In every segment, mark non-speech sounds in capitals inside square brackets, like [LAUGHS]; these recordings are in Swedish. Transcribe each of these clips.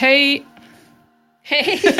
Hej! Hej! [LAUGHS]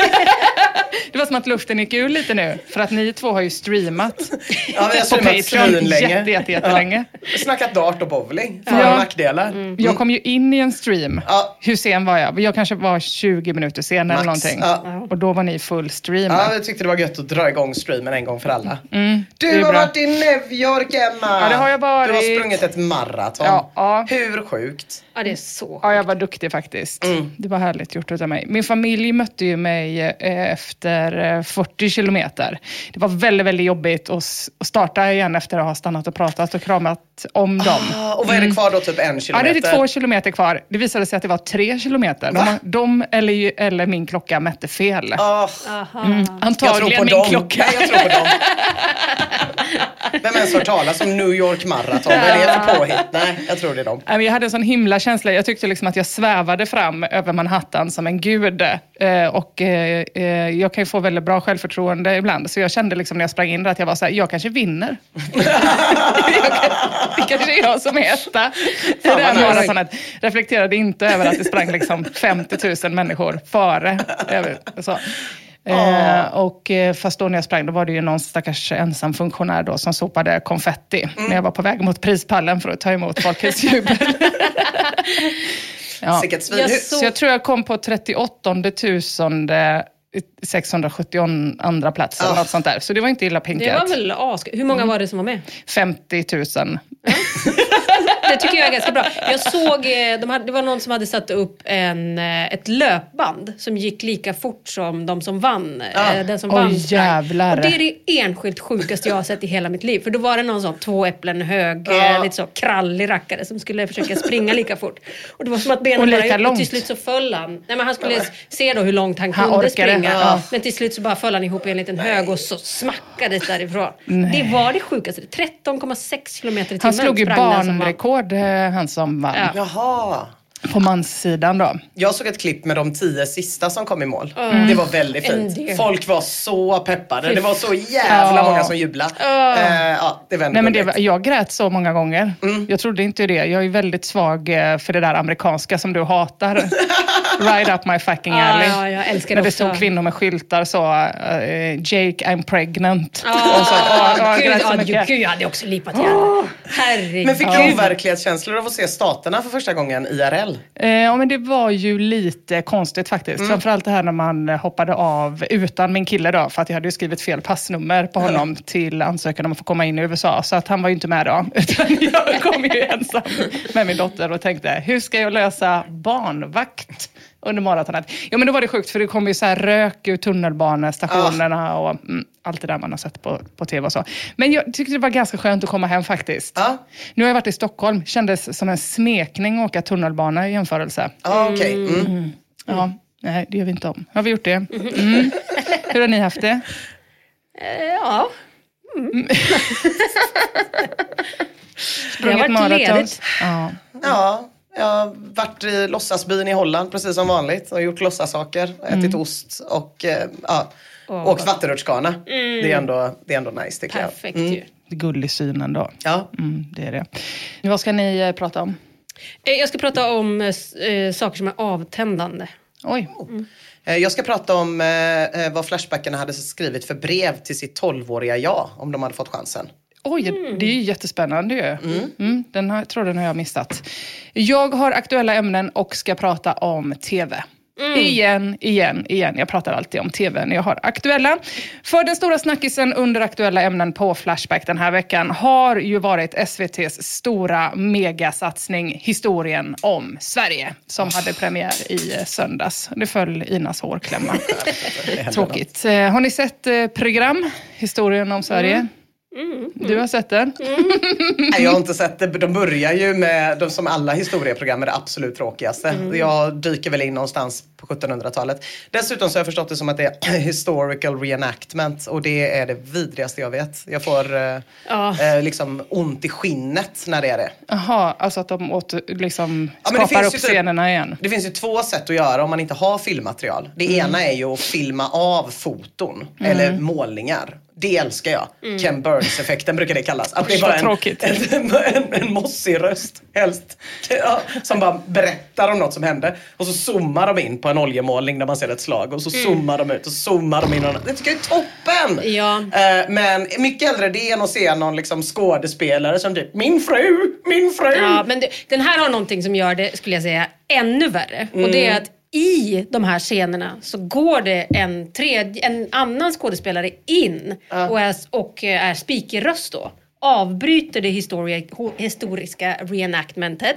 Det var som att luften gick ur lite nu, för att ni två har ju streamat Ja, vi har på streamat Patreon svinlänge. jätte, jätte, jättelänge. Ja. Snackat dart och bowling. För Ja. nackdelar. Jag kom ju in i en stream. Ja. Hur sen var jag? Jag kanske var 20 minuter sen eller Max. någonting. Ja. Och då var ni full stream. Ja, jag tyckte det var gött att dra igång streamen en gång för alla. Du Mm. är har bra. varit i New York, Emma! Ja, det har jag varit. Du har sprungit ett maraton. Ja, ja. Hur sjukt? Ja, det är så Ja, jag var duktig faktiskt. Mm. Det var härligt gjort av mig. Min familj mötte ju mig eh, efter eh, 40 kilometer. Det var väldigt, väldigt jobbigt att, starta igen efter att ha stannat och pratat och kramat om dem. Ah, och vad är det kvar då? Typ en Mm. Ja, kilometer? det är två kilometer kvar. Det visade sig att det var tre kilometer. De, de eller, ju- eller min klocka mätte fel. Ah, jag tror Antagligen på min dem. klocka. Nej, jag tror på dem. Vem ens hört talas om New York Marathon? Vad är det för påhitt? Nej, jag tror det är dem. Jag hade en sån himla känsla. Jag tyckte liksom att jag svävade fram över Manhattan som en gud. Och eh, eh, jag kan ju få väldigt bra självförtroende ibland. Så jag kände liksom när jag sprang in där att jag var så här, jag kanske vinner. [LAUGHS] det kanske är jag som är etta i det här maratonet. Reflekterade inte över att det sprang liksom 50 000 människor före. Så. Eh, och eh, fast då när jag sprang, då var det ju någon stackars ensam funktionär då som sopade konfetti när jag var på väg mot prispallen för att ta emot folkets jubel. [LAUGHS] ja. Hur- så- Så jag tror jag kom på 38 672 plats eller Ah. något sånt där. Så det var inte illa Det pinkat. var väl as... Hur många var det som var med? 50 000. [LAUGHS] Det tycker jag är ganska bra. Jag såg, eh, de hade, det var någon som hade satt upp en, eh, ett löpband som gick lika fort som de som vann. Ah. eh, Den som Oj, vann jävlar. Och det är det enskilt sjukaste jag har sett i hela mitt liv. För då var det någon sån två äpplen hög, Ah. lite så krallig rackare som skulle försöka springa lika fort. Och det var som att benen bara gick och långt. till slut så föll han. Nej, men han skulle se då hur långt han Han kunde orkade. springa. Ja. Men till slut så bara föll han ihop i en liten hög och så smackades därifrån. Det var det sjukaste. 13,6 kilometer i timmen Han slog ju sprang banrekord, eh, han som vann. Ja. Jaha. På manssidan då. Jag såg ett klipp med de tio sista som kom i mål. Mm. Det var väldigt fint. Folk var så peppade. Det var så jävla Ja. många som jublade. Eh, ja, det Nej, men det, var- jag grät så många gånger. Mm. Jag trodde inte det. Jag är väldigt svag eh, för det där amerikanska som du hatar. [LAUGHS] Right up my fucking Ja, alley. ja, jag älskar När det också. stod kvinnor med skyltar så, eh, Jake I'm pregnant. Ja, Och så, åh, åh, gud, mycket. gud, jag hade också lipat gärna. Herregud. Men fick du overklighetskänslor av att se staterna för första gången IRL? Eh, ja, men det var ju lite konstigt faktiskt. Mm. Framförallt det här när man hoppade av utan min kille då, för att jag hade ju skrivit fel passnummer på honom till ansökan om att få komma in i USA. Så att han var ju inte med då, [LAUGHS] utan jag kom ju ensam med min dotter och tänkte, hur ska jag lösa barnvakt under maratonet? Ja, men då var det sjukt, för det kom ju så här rök ur tunnelbanestationerna och mm, allt det där man har sett på, på tv och så. Men jag tyckte det var ganska skönt att komma hem faktiskt. Ja. Nu har jag varit i Stockholm, kändes som en smekning att åka tunnelbana i jämförelse. Ja, okej. Mm. Ja, nej, det gör vi inte om. Har vi gjort det? Mm. Hur har ni haft det? Eh, Ja. [LAUGHS] Sprungit varit maraton? Ja. Ja, jag har varit i låtsasbyn i Holland precis som vanligt och gjort låtsassaker. Ätit ost och eh, ja, åkt vattenrutschkana. Det, är ändå, det är ändå nice tycker Perfekt jag. ju. Gullig syn ändå. Ja. Mm, det är det. Vad ska ni eh, prata om? Eh, Jag ska prata om eh, eh, saker som är avtändande. Oj, Eh, Jag ska prata om vad Flashbackarna hade skrivit för brev till sitt 12-åriga jag om de hade fått chansen. Oj, det är ju jättespännande ju. Mm, den har, tror den har jag missat. Jag har aktuella ämnen och ska prata om TV. Igen, igen, igen. Jag pratar alltid om TV när jag har aktuella. För den stora snackisen under aktuella ämnen på Flashback den här veckan har ju varit SVTs stora megasatsning Historien om Sverige som hade premiär i söndags. Det föll Inas hårklämma. [LAUGHS] Tråkigt. Eh, Har ni sett eh, program Historien om Sverige? Du har sett den? Nej, jag har inte sett det. De börjar ju med, de, som alla historieprogram, är det absolut tråkigaste. Jag dyker väl in någonstans på 1700-talet. Dessutom så har jag förstått det som att det är [CLEARS THROAT] historical reenactment och det är det vidrigaste jag vet. Jag får eh, Ja. eh, liksom ont i skinnet när det är det. Jaha, alltså att de åter, liksom Ja, skapar finns upp ju typ- scenerna igen. Det finns ju två sätt att göra om man inte har filmmaterial. Det Mm. ena är ju att filma av foton eller målningar. Det älskar jag. Ken Burns-effekten brukar det kallas. Att det är bara [LAUGHS] en, en, en, en mossig röst, helst. Ja, som bara berättar om något som hände. Och så zoomar de in på en oljemålning där man ser ett slag. Och så zoomar de ut och zoomar de in. Och, det tycker jag är toppen! Ja. Eh, men mycket hellre det än att se någon liksom skådespelare som typ Min fru, min fru. Ja, men det, den här har någonting som gör det, skulle jag säga, ännu värre. Och det är att i de här scenerna så går det en, tredje, en annan skådespelare in och är, och är speakerröst då. Avbryter det historiska reenactmentet,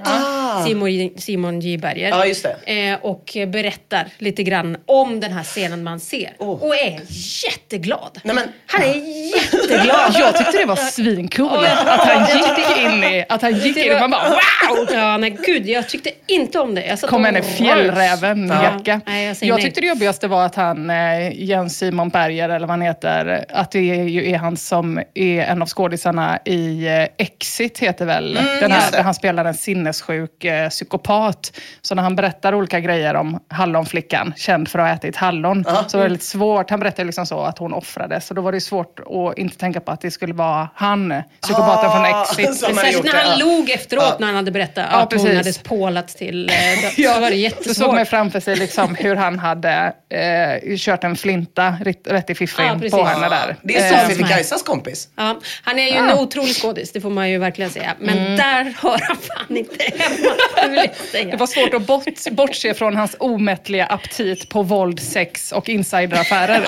Simon, Simon J Berger. Just Eh, och berättar lite grann om den här scenen man ser. Oh. Och är jätteglad. Nej, men- Han är jätteglad. [LAUGHS] Jag tyckte det var svincoolt att han gick in i, att han gick in och man bara wow! Ja, nej gud, jag tyckte inte om det. Jag satt Kom och en fjällräven-jacka. Ja. Nej, jag jag tyckte det jobbigaste var att han, eh, Jens Simon Berger eller vad han heter, att det är ju är han som är en av skådisarna i eh, Exit heter väl, den här, Mm, just det. där han spelar en sinnessjuk eh, psykopat. Så när han berättar olika grejer om hallonflickan, känd för att ha ätit hallon, så var det lite svårt. Han berättade liksom så att hon offrades. Så då var det svårt att inte tänka på att det skulle vara han, psykopaten Ah, från Exit. särskilt när han ja. log efteråt Ja. när han hade berättat Ja, att hon precis. hade pålats till eh, döds. [LAUGHS] så var det Så såg jättesvårt. man framför sig liksom hur han hade eh, kört en flinta rätt, rätt i fiffin Ja, på henne där. Det är Eh, Sofie Fikaisas kompis. Ja, han är ju en otrolig skådis, det får man ju verkligen säga. Men där hör han fan inte hemma. det var svårt att bort, bortse från hans omättliga aptit på våld, sex och insideraffärer.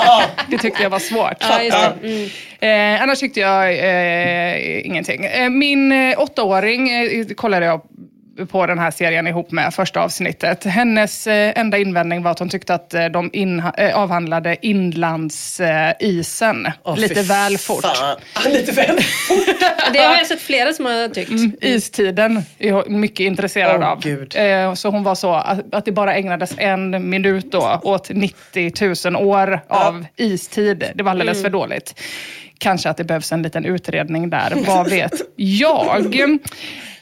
Det tyckte jag var svårt. Ja, just det. Mm. Eh, annars tyckte jag eh, ingenting. Eh, min eh, åttaåring eh, kollade jag på den här serien ihop med första avsnittet. Hennes eh, enda invändning var att hon tyckte att eh, de inha- eh, avhandlade inlandsisen Åh, [LAUGHS] lite väl fort. fan. Lite väl fort. Det har jag sett flera som har tyckt. Istiden är hon mycket intresserad Åh, av. Gud. Så hon var så att, det bara ägnades en minut då åt 90 000 år av istid. Det var alldeles för dåligt. Kanske att det behövs en liten utredning där, vad vet jag?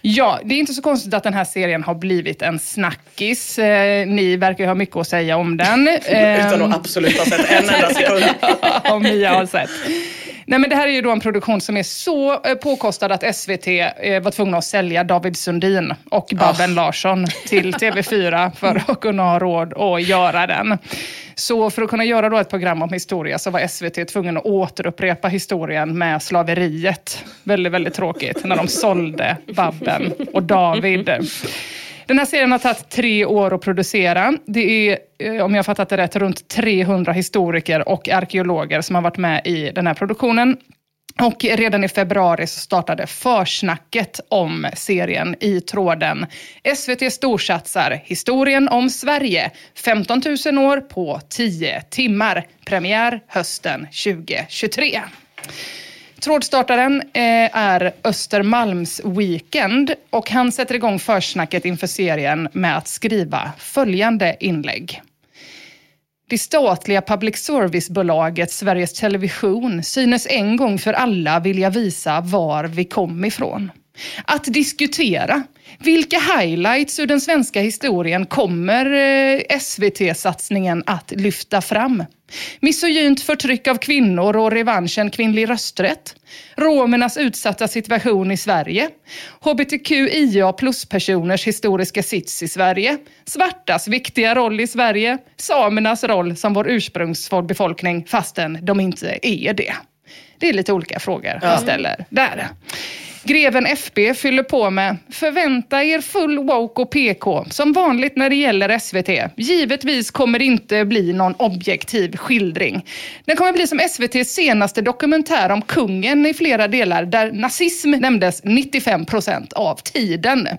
Ja, det är inte så konstigt att den här serien har blivit en snackis. Eh, ni verkar ju ha mycket att säga om den. Utan att absolut ha sett en enda sekund. [LAUGHS] om Mia har sett. Nej, men det här är ju då en produktion som är så eh, påkostad att SVT eh, var tvungna att sälja David Sundin och Babben Larsson till TV4 för att kunna ha råd att göra den. Så för att kunna göra då ett program om historia så var SVT tvungen att återupprepa historien med slaveriet. Väldigt, väldigt tråkigt när de sålde Babben och David. Den här serien har tagit tre år att producera. Det är, eh, om jag har fattat det rätt, runt 300 historiker och arkeologer som har varit med i den här produktionen. Och redan i februari så startade försnacket om serien i tråden. SVT storsatsar historien om Sverige. 15 000 år på 10 timmar. Premiär hösten 2023. Trådstartaren eh, är Östermalms Weekend och han sätter igång försnacket inför serien med att skriva följande inlägg. Det statliga public service-bolaget Sveriges Television synes en gång för alla vilja visa var vi kom ifrån. Att diskutera vilka highlights ur den svenska historien kommer eh, SVT-satsningen att lyfta fram? Misogynt förtryck av kvinnor och revanschen kvinnlig rösträtt. Romernas utsatta situation i Sverige. HBTQIA plus-personers historiska sits i Sverige. Svartas viktiga roll i Sverige. Samernas roll som vår ursprungsbefolkning fastän de inte är det. Det är lite olika frågor han ställer där. Greven FB fyller på med “Förvänta er full woke och PK, som vanligt när det gäller SVT. Givetvis kommer det inte bli någon objektiv skildring. Den kommer bli som SVTs senaste dokumentär om kungen i flera delar, där nazism nämndes 95 procent av tiden.” [LAUGHS]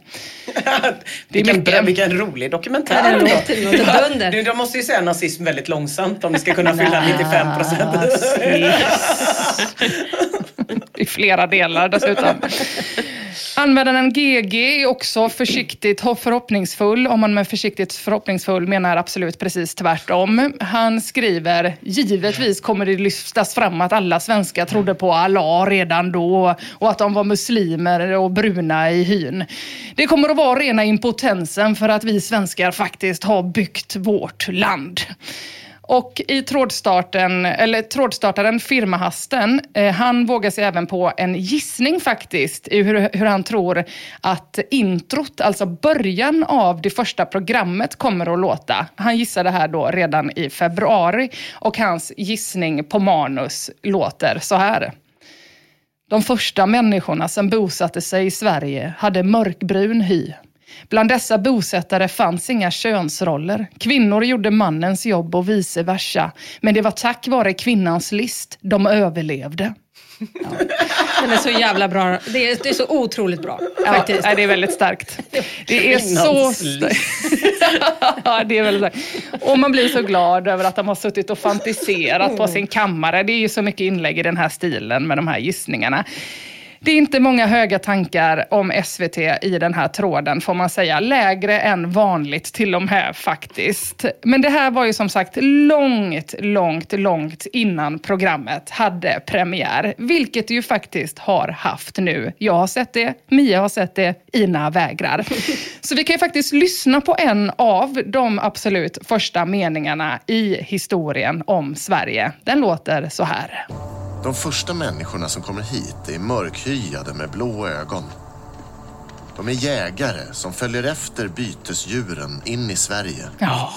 Det är vilken, vilken rolig dokumentär. Ja, ändå. Du, De måste ju säga nazism väldigt långsamt om det ska kunna fylla 95 procent. [LAUGHS] I flera delar dessutom. [LAUGHS] Användaren GG är också försiktigt förhoppningsfull. Om man med försiktigt förhoppningsfull menar absolut precis tvärtom. Han skriver, givetvis kommer det lyftas fram att alla svenskar trodde på Allah redan då och att de var muslimer och bruna i hyn. Det kommer att vara rena impotensen för att vi svenskar faktiskt har byggt vårt land. Och i trådstarten, eller trådstartaren Firmahasten, eh, han vågar sig även på en gissning faktiskt i hur, hur han tror att introt, alltså början av det första programmet kommer att låta. Han gissade här då redan i februari och hans gissning på manus låter så här. De första människorna som bosatte sig i Sverige hade mörkbrun hy. Bland dessa bosättare fanns inga könsroller. Kvinnor gjorde mannens jobb och vice versa. Men det var tack vare kvinnans list de överlevde. Den är så jävla bra. Det är, det är så otroligt bra faktiskt. Ja, det är väldigt starkt. Det är så starkt. [LAUGHS] ja, det är väldigt starkt. Och man blir så glad över att de har suttit och fantiserat på sin kammare. Det är ju så mycket inlägg i den här stilen med de här gissningarna. Det är inte många höga tankar om SVT i den här tråden, får man säga. Lägre än vanligt till och med faktiskt. Men det här var ju som sagt långt, långt, långt innan programmet hade premiär. Vilket det ju faktiskt har haft nu. Jag har sett det, Mia har sett det, Ina vägrar. Så vi kan ju faktiskt lyssna på en av de absolut första meningarna i historien om Sverige. Den låter så här. De första människorna som kommer hit är mörkhyade med blå ögon. De är jägare som följer efter bytesdjuren in i Sverige. Ja.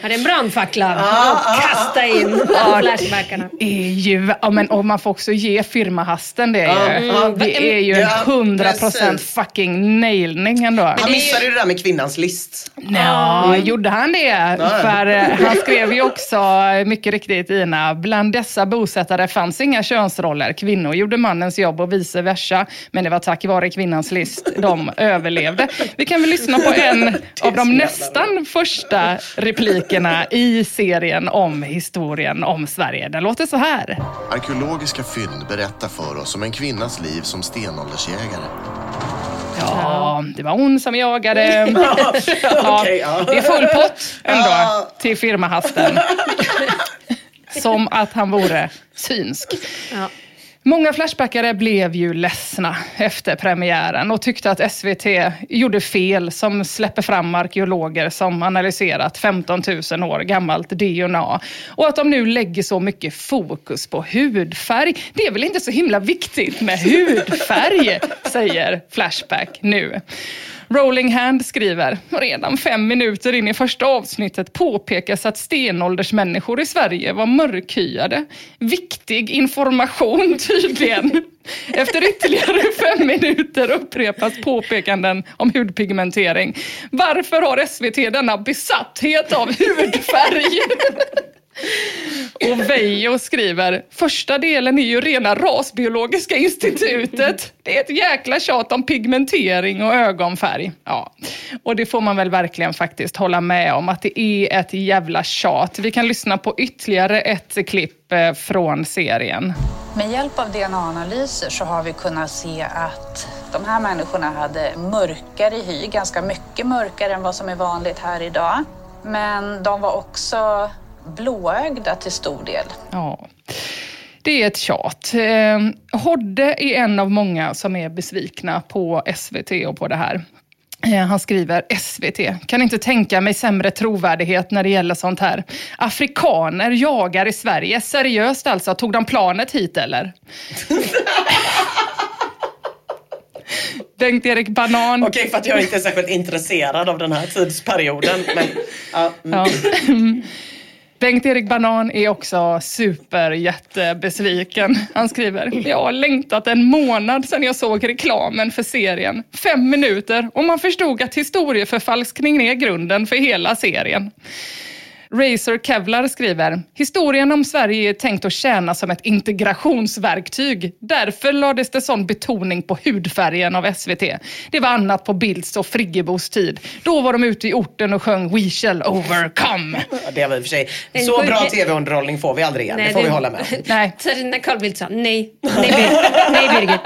Här är en brandfackla och kasta in [LAUGHS] flashbackarna. är ju, ja, men, och man får också ge firmahasten det. Ju. Mm. Det är ju en 100% precis. fucking nailning ändå. Han missade ju det där med kvinnans list. Ja, gjorde han det? För eh, han skrev ju också, mycket riktigt Ina, bland dessa bosättare fanns inga könsroller. Kvinnor gjorde mannens jobb och vice versa. Men det var tack vare kvinnans list de överlevde. Vi kan väl lyssna på en [LAUGHS] av de nästan första replikerna i serien om historien om Sverige. Den låter så här. Arkeologiska fynd berättar för oss om en kvinnas liv som stenåldersjägare. Ja, det var hon som jagade. [LAUGHS] Ja. Det är full pott ändå till firmahasten. [LAUGHS] Som att han vore synsk. Ja. Många Flashbackare blev ju ledsna efter premiären och tyckte att SVT gjorde fel som släpper fram arkeologer som analyserat 15 000 år gammalt DNA. Och att de nu lägger så mycket fokus på hudfärg. Det är väl inte så himla viktigt med hudfärg, säger Flashback nu. Rolling Hand skriver, redan fem minuter in i första avsnittet påpekas att stenåldersmänniskor i Sverige var mörkhyade. Viktig information [LAUGHS] tydligen. Efter ytterligare [LAUGHS] fem minuter upprepas påpekanden om hudpigmentering. Varför har SVT denna besatthet av hudfärg? [LAUGHS] [LAUGHS] Och Veijo skriver, första delen är ju rena rasbiologiska institutet. Det är ett jäkla tjat om pigmentering och ögonfärg. Ja, och det får man väl verkligen faktiskt hålla med om att det är ett jävla tjat. Vi kan lyssna på ytterligare ett klipp eh, från serien. Med hjälp av DNA-analyser så har vi kunnat se att de här människorna hade mörkare hy, ganska mycket mörkare än vad som är vanligt här idag. Men de var också blåögda till stor del. Ja. Det är ett tjat. Eh, Hodde är en av många som är besvikna på SVT och på det här. Eh, Han skriver SVT, kan inte tänka mig sämre trovärdighet när det gäller sånt här. Afrikaner jagar i Sverige. Seriöst alltså, tog de planet hit eller? [LAUGHS] Bengt-Erik Banan. Okej, för att jag inte är särskilt intresserad av den här tidsperioden. Men, ja, mm. Ja. [LAUGHS] Bengt-Erik Banan är också superjättebesviken. Han skriver, jag har längtat en månad sedan jag såg reklamen för serien. Fem minuter och man förstod att historieförfalskning är grunden för hela serien. Razor Kevlar skriver, historien om Sverige är tänkt att tjäna som ett integrationsverktyg. Därför lades det sån betoning på hudfärgen av SVT. Det var annat på Bilds och Friggebos tid. Då var de ute i orten och sjöng We shall overcome. [LAUGHS] Ja, det var i och för sig. Så bra tv-underhållning får vi aldrig igen, det får vi hålla med. [LAUGHS] Nej. När Carl Bildt sa nej, nej Birgit, nej Birgit,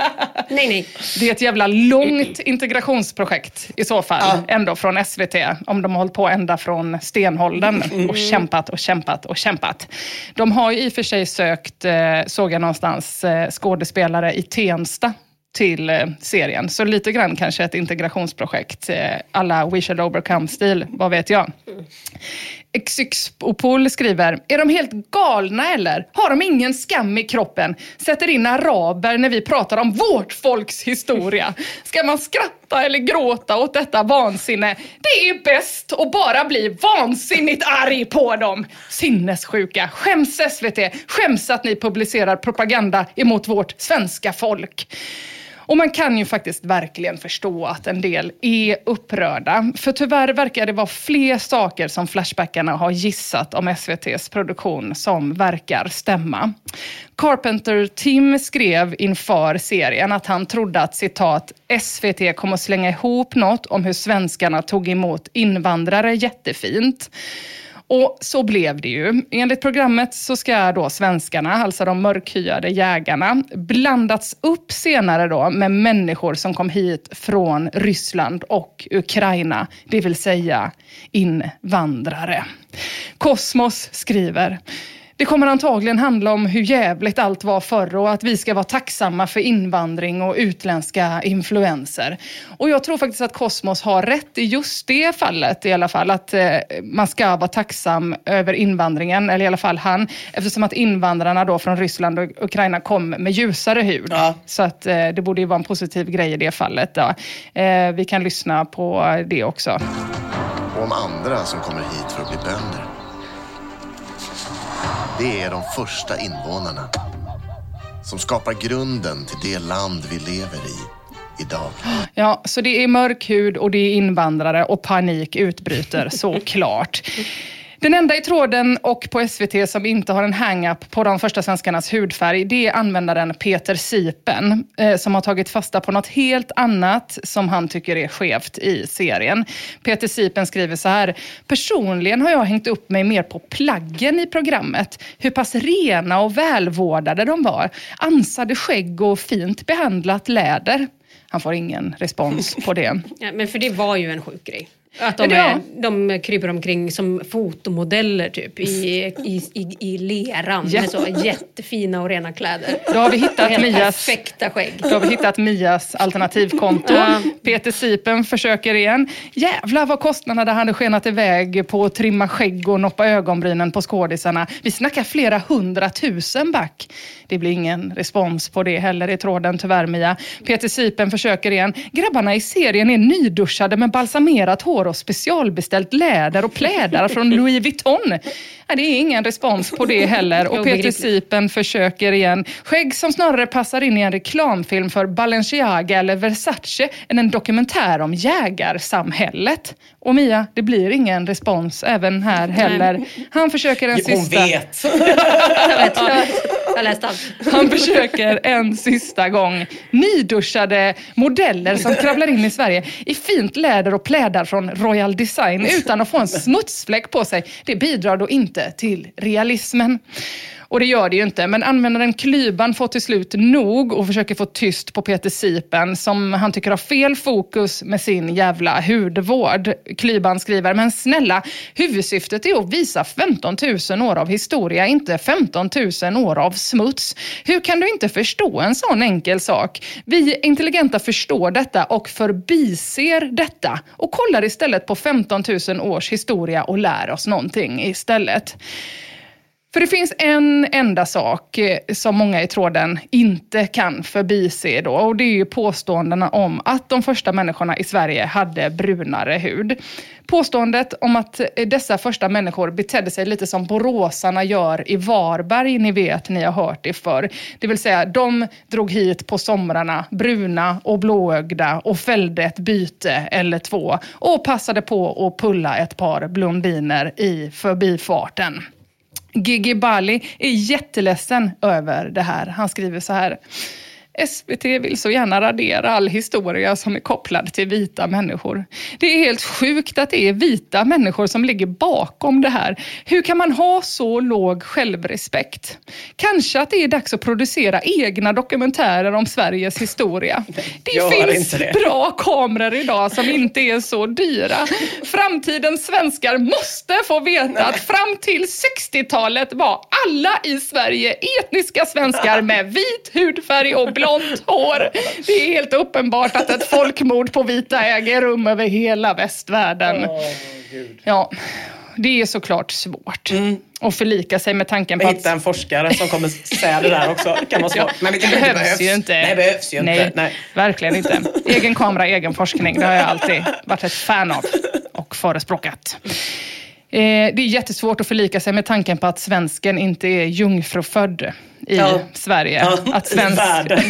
nej nej. Det är ett jävla långt integrationsprojekt i så fall, Ja. ändå från SVT. Om de har hållit på ända från stenåldern och kämpat och kämpat och kämpat. De har ju i och för sig sökt, eh, såg jag någonstans, eh, skådespelare i Tensta till eh, serien. Så lite grann kanske ett integrationsprojekt, alla We shall overcome-stil, vad vet jag. Xyxopol skriver, är de helt galna eller? Har de ingen skam i kroppen? Sätter in araber när vi pratar om vårt folks historia. Ska man skratta eller gråta åt detta vansinne? Det är bäst att bara bli vansinnigt arg på dem. Sinnessjuka. Skäms SVT. Skäms att ni publicerar propaganda emot vårt svenska folk. Och man kan ju faktiskt verkligen förstå att en del är upprörda. För tyvärr verkar det vara fler saker som Flashbackarna har gissat om SVTs produktion som verkar stämma. Carpenter Tim skrev inför serien att han trodde att citat SVT kommer slänga ihop något om hur svenskarna tog emot invandrare jättefint. Och så blev det ju. Enligt programmet så ska då svenskarna, alltså de mörkhyade jägarna, blandats upp senare då med människor som kom hit från Ryssland och Ukraina, det vill säga invandrare. Kosmos skriver det kommer antagligen handla om hur jävligt allt var förr och att vi ska vara tacksamma för invandring och utländska influenser. Och jag tror faktiskt att Kosmos har rätt i just det fallet i alla fall. Att eh, man ska vara tacksam över invandringen, eller i alla fall han. Eftersom att invandrarna då från Ryssland och Ukraina kom med ljusare hud. Ja. Så att eh, det borde ju vara en positiv grej i det fallet. Då. Eh, vi kan lyssna på det också. Och om andra som kommer hit för att bli bönder. Det är de första invånarna som skapar grunden till det land vi lever i idag. Ja, så det är mörk hud och det är invandrare och panik utbryter [LAUGHS] såklart. Den enda i tråden och på SVT som inte har en hang-up på de första svenskarnas hudfärg, det är användaren Peter Sipen, eh, som har tagit fasta på något helt annat som han tycker är skevt i serien. Peter Sipen skriver så här, personligen har jag hängt upp mig mer på plaggen i programmet. Hur pass rena och välvårdade de var. Ansade skägg och fint behandlat läder. Han får ingen respons på det. [LAUGHS] Ja, men för det var ju en sjuk grej. Att de, är, de kryper omkring som fotomodeller typ i, i, i, i leran Ja. med så jättefina och rena kläder. Då har vi hittat Helt Mias perfekta skägg. Då har vi hittat Mias alternativkonto. Peter Sipen försöker igen. Jävlar vad kostnaderna hade skenat iväg på att trimma skägg och noppa ögonbrynen på skådisarna. Vi snackar flera hundratusen back. Det blir ingen respons på det heller i tråden tyvärr Mia. Peter Sipen försöker igen. Grabbarna i serien är nyduschade med balsamerat hår och specialbeställt läder och plädar från Louis Vuitton. Nej, det är ingen respons på det heller. Och Peter. Sipen försöker igen. Skägg som snarare passar in i en reklamfilm för Balenciaga eller Versace än en dokumentär om jägarsamhället. Och Mia, det blir ingen respons även här heller. Han försöker en Hon sista... Jag vet, [LAUGHS] jag, jag har läst allt. [LAUGHS] Han försöker en sista gång. Nyduschade modeller som kravlar in i Sverige i fint läder och plädar från Royal Design utan att få en smutsfläck på sig. Det bidrar då inte till realismen. Och det gör det ju inte, men användaren Klyban får till slut nog och försöker få tyst på Peter Sipen som han tycker har fel fokus med sin jävla hudvård. Klyban skriver, men snälla, huvudsyftet är att visa 15 000 år av historia, inte 15 000 år av smuts. Hur kan du inte förstå en sån enkel sak? Vi intelligenta förstår detta och förbiser detta och kollar istället på 15 000 års historia och lär oss någonting istället. För det finns en enda sak eh, som många i tråden inte kan förbise då och det är ju påståendena om att de första människorna i Sverige hade brunare hud. Påståendet om att eh, dessa första människor betedde sig lite som boråsarna gör i Varberg, ni vet, ni har hört det förr. Det vill säga, de drog hit på somrarna, bruna och blåögda och fällde ett byte eller två och passade på att pulla ett par blondiner i förbifarten. Gigi Bali är jätteledsen över det här. Han skriver så här. SVT vill så gärna radera all historia som är kopplad till vita människor. Det är helt sjukt att det är vita människor som ligger bakom det här. Hur kan man ha så låg självrespekt? Kanske att det är dags att producera egna dokumentärer om Sveriges historia. [LAUGHS] Det Gör finns det. bra kameror idag som inte är så dyra. Framtidens svenskar måste få veta att fram till 60-talet var alla i Sverige etniska svenskar med vit hudfärg och blont hår. Det är helt uppenbart att ett folkmord på vita äger rum över hela västvärlden. Ja, det är såklart svårt att förlika sig med tanken på att hittar en forskare som kommer säga det där också. Det kan vara svårt. Men det inte behövs, ju inte. Nej, behövs ju Nej, inte. Nej. verkligen inte. Egen kamera, egen forskning. Det har jag alltid varit ett fan av och förespråkat. Eh, det är jättesvårt att förlika sig med tanken på att svensken inte är jungfrufödd i Ja. Sverige. Ja, att I världen.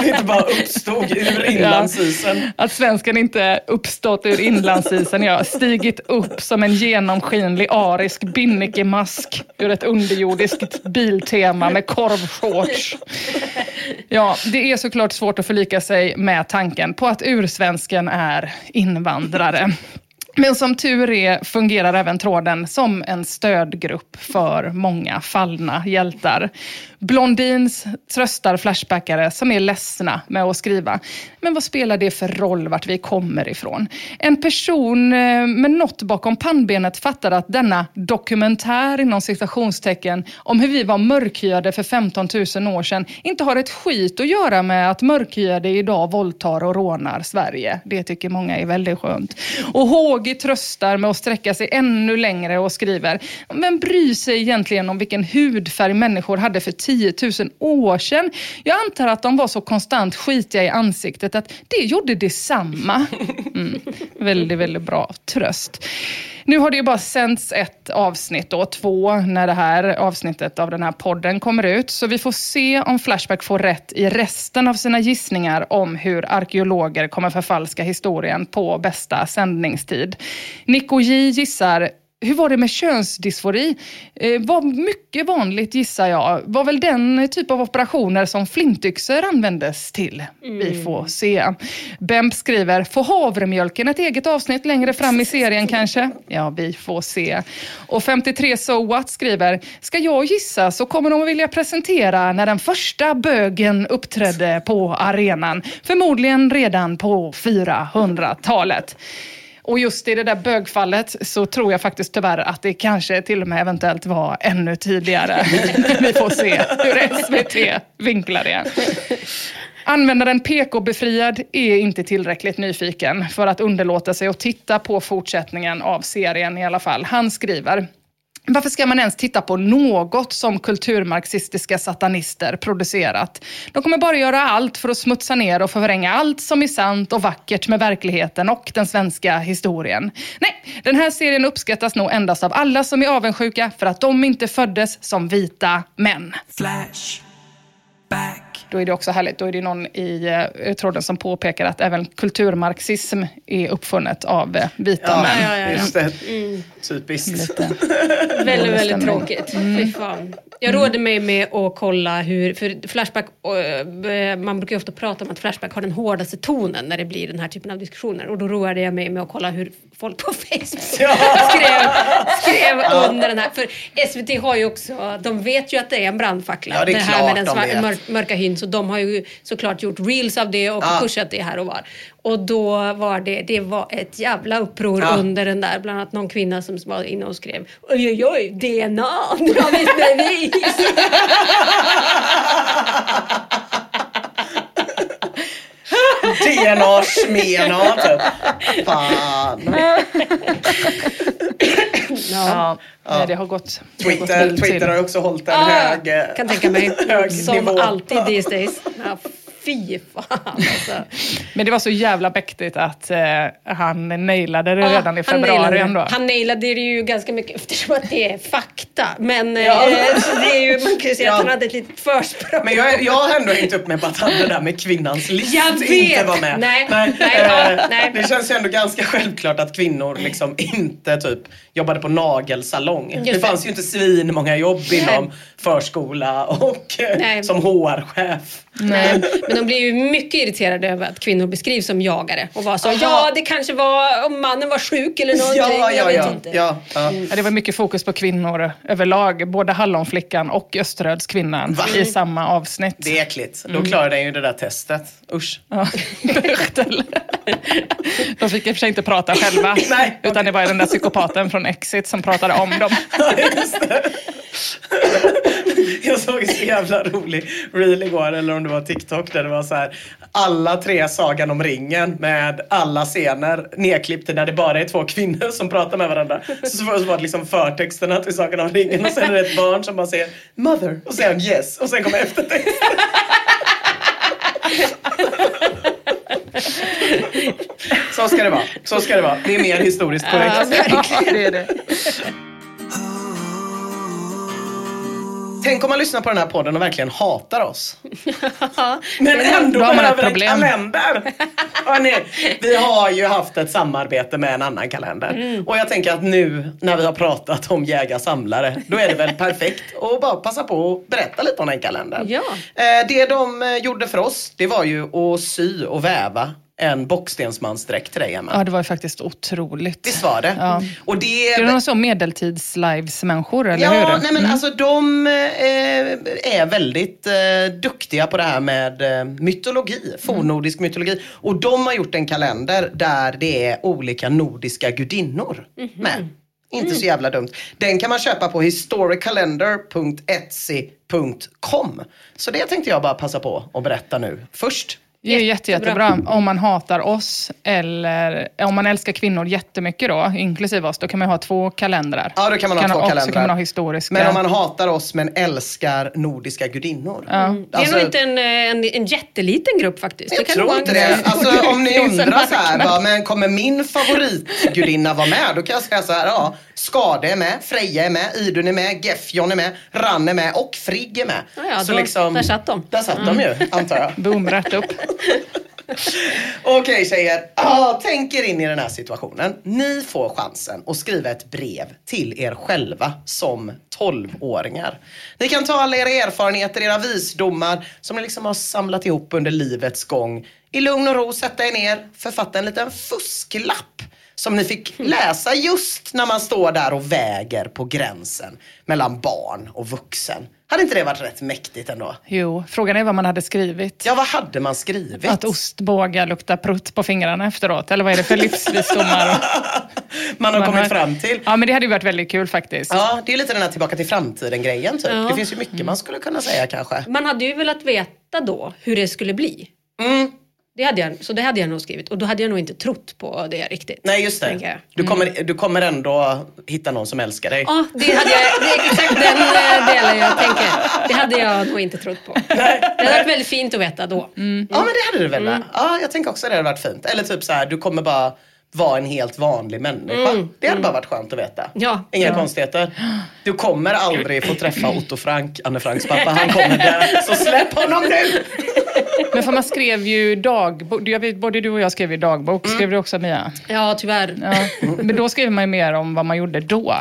Det inte bara uppstod ur inlandsisen. Att svensken inte uppstått ur inlandsisen, ja, stigit upp som en genomskinlig arisk binnikemask ur ett underjordiskt biltema med korvshorts. Ja, det är såklart svårt att förlika sig med tanken på att ursvensken är invandrare. Men som tur är fungerar även tråden som en stödgrupp för många fallna hjältar. Blondins tröstar flashbackare som är ledsna med att skriva. Men vad spelar det för roll vart vi kommer ifrån? En person eh, med något bakom pannbenet fattar att denna dokumentär inom citationstecken om hur vi var mörkhyade för 15 000 år sedan inte har ett skit att göra med att mörkhyade idag våldtar och rånar Sverige. Det tycker många är väldigt skönt. Och Hågi tröstar med att sträcka sig ännu längre och skriver, Vem bryr sig egentligen om vilken hudfärg människor hade för 10 000 år sedan? Jag antar att de var så konstant skitiga i ansiktet att det gjorde detsamma. Mm. Väldigt, väldigt bra tröst. Nu har det ju bara sänts ett avsnitt då, två, när det här avsnittet av den här podden kommer ut. Så vi får se om Flashback får rätt i resten av sina gissningar om hur arkeologer kommer förfalska historien på bästa sändningstid. Nico J gissar hur var det med könsdysfori? Eh, var mycket vanligt gissar jag. Var väl den typ av operationer som flintyxor användes till. Vi får se. Bemp skriver, får havremjölken ett eget avsnitt längre fram i serien kanske? Ja, vi får se. Och 53 So What skriver, ska jag gissa så kommer de att vilja presentera när den första bögen uppträdde på arenan. Förmodligen redan på 400-talet. Och just i det där bögfallet så tror jag faktiskt tyvärr att det kanske till och med eventuellt var ännu tidigare. [LAUGHS] [LAUGHS] Vi får se hur SVT vinklar det. Användaren PK-befriad är inte tillräckligt nyfiken för att underlåta sig att titta på fortsättningen av serien i alla fall. Han skriver varför ska man ens titta på något som kulturmarxistiska satanister producerat? De kommer bara göra allt för att smutsa ner och förvränga allt som är sant och vackert med verkligheten och den svenska historien. Nej, den här serien uppskattas nog endast av alla som är avundsjuka för att de inte föddes som vita män. Flash. Då är det också härligt, då är det någon i eh, tråden som påpekar att även kulturmarxism är uppfunnet av eh, vita Ja, män. ja, ja, ja. just det. Typiskt. [LAUGHS] Väldigt, väldigt tråkigt. Fy fan. Jag råder mig med att kolla hur, för Flashback, eh, man brukar ju ofta prata om att Flashback har den hårdaste tonen när det blir den här typen av diskussioner. Och då roade jag mig med att kolla hur folk på Facebook [LAUGHS] skrev, skrev under den här. För SVT har ju också, de vet ju att det är en brandfackla. Ja, det är här klart med den mörka hyn. Så de har ju såklart gjort reels av det och Ja. pushat det här och var. Och då var det, det var ett jävla uppror Ja. under den där. Bland annat någon kvinna som var inne och skrev oj oj oj, DNA, vi ett bevis. DNA smena typ. Fan. [LAUGHS] Ja, nej, det har gått, det har gått Twitter. Twitter har också hållit en Ah, hög, eh, kan tänka mig. [LAUGHS] hög Som nivå. alltid these days. Ja, fy fan alltså. [LAUGHS] Men det var så jävla mäktigt att eh, han nailade det redan i han februari det. ändå. Han nailade det ju ganska mycket eftersom att det är fakta. Men eh, Ja. så det är ju, man kan ju säga Ja. att han hade ett litet försprång. Men jag, jag har ändå hängt upp mig på att han det där med kvinnans list Jag vet. inte var med. Nej, nej, nej, eh, ja, nej. Det känns ju ändå ganska självklart att kvinnor liksom inte typ jobbade på nagelsalong. Just det det. fanns ju inte svin många jobb Nej. inom förskola och eh, Nej. som HR-chef. Nej, men de blir ju mycket irriterade över att kvinnor beskrivs som jagare. Och var så, Aha. ja det kanske var om mannen var sjuk eller någonting. Ja, ja, vet ja. inte. ja, ja. Ja, det var mycket fokus på kvinnor överlag. Både Hallonflickan och Österödskvinnan Va? i samma avsnitt. Det är äckligt. Då klarar den ju det där testet. Usch. Ja. [LAUGHS] De fick i och för sig inte prata själva. [LAUGHS] Nej, utan det var den där psykopaten från Exit som pratade om dem. [LAUGHS] Just det. Jag såg en så jävla rolig reel igår, eller om det var TikTok, där det var så här alla tre Sagan om ringen med alla scener nedklippta där det bara är två kvinnor som pratar med varandra. Så, så var det liksom förtexterna till Sagan om ringen och sen är det ett barn som bara säger mother och säger yes och sen kommer eftertexten. [LAUGHS] Så ska det vara. Så ska det vara. Det är mer historiskt korrekt. Det är det. Tänk om man lyssnar på den här podden och verkligen hatar oss. [LAUGHS] Men ändå Då behöver en kalender. Hörrni, vi har ju haft ett samarbete med en annan kalender. Mm. Och jag tänker att nu när vi har pratat om jägar-samlare, då är det väl perfekt att bara passa på att berätta lite om den kalendern. Ja. Eh, Det de eh, gjorde för oss, det var ju att sy och väva en bockstensmansdräkt till dig, Emma. Ja, det var ju faktiskt otroligt. Visst var det? Ja. Och det Är någon sån medeltids-lives-människor, eller Ja, hur? Mm. nej men alltså de eh, är väldigt eh, duktiga på det här med eh, mytologi, fornnordisk mytologi. Och de har gjort en kalender där det är olika nordiska gudinnor med. Inte så jävla dumt. Den kan man köpa på historicalendar.etsy.com. Så det tänkte jag bara passa på att berätta nu först. Det är jätte, jättebra. Om man hatar oss eller om man älskar kvinnor jättemycket då, inklusive oss, då kan man ha två kalendrar. Ja, då kan man ha två och så kalendrar. kan man ha historiska. Men om man hatar oss men älskar nordiska gudinnor. Det är Alltså- nog inte en, eh, en, en jätteliten grupp faktiskt. Jag kan tror inte en det. [LAUGHS] Alltså om ni undrar så här, bara, men kommer min favoritgudinna vara med? Då kan jag säga så här, ja. Skade är med, Freja är med, Idun är med, Gefjon är med, Ran är med och Frigg är med. Ja, ja, så då- liksom, där satt de. Där satt de ju, antar jag. [LAUGHS] Boom, rätt upp. [LAUGHS] Okej tjejer, ah, tänk er in i den här situationen. Ni får chansen att skriva ett brev till er själva som 12-åringar. Ni kan ta alla era erfarenheter, era visdomar som ni liksom har samlat ihop under livets gång. I lugn och ro sätta er ner, författa en liten fusklapp som ni fick läsa just när man står där och väger på gränsen mellan barn och vuxen. Hade inte det varit rätt mäktigt ändå? Jo, frågan är vad man hade skrivit. Ja, vad hade man skrivit? Att ostbågar luktar prutt på fingrarna efteråt. Eller vad är det för livsvisdomar? [LAUGHS] man har kommit fram till. Ja, men det hade ju varit väldigt kul faktiskt. Ja, det är lite den här tillbaka till framtiden-grejen typ. Ja. Det finns ju mycket man skulle kunna säga kanske. Man hade ju velat veta då hur det skulle bli. Mm. Det hade jag, så det hade jag nog skrivit. Och då hade jag nog inte trott på det riktigt. Nej, just det. jag. Du kommer, du kommer ändå hitta någon som älskar dig. Ja, det, hade jag, det är exakt den eh, delen jag tänker. Det hade jag nog inte trott på. Det hade varit väldigt fint att veta då. Ja, men det hade du väl? va? Ja, jag tänker också det hade varit fint. Eller typ så här, du kommer bara vara en helt vanlig människa. Det hade bara varit skönt att veta. Ja. Inga Ja. konstigheter. Du kommer aldrig få träffa [GASPS] Otto Frank, Anne Franks pappa. Han kommer där. Så släpp honom nu! [LAUGHS] Men för man skrev ju dagbok. Jag vet, både du och jag skrev ju dagbok. Skrev du också Mia? Ja, tyvärr. Ja. Men då skriver man ju mer om vad man gjorde då.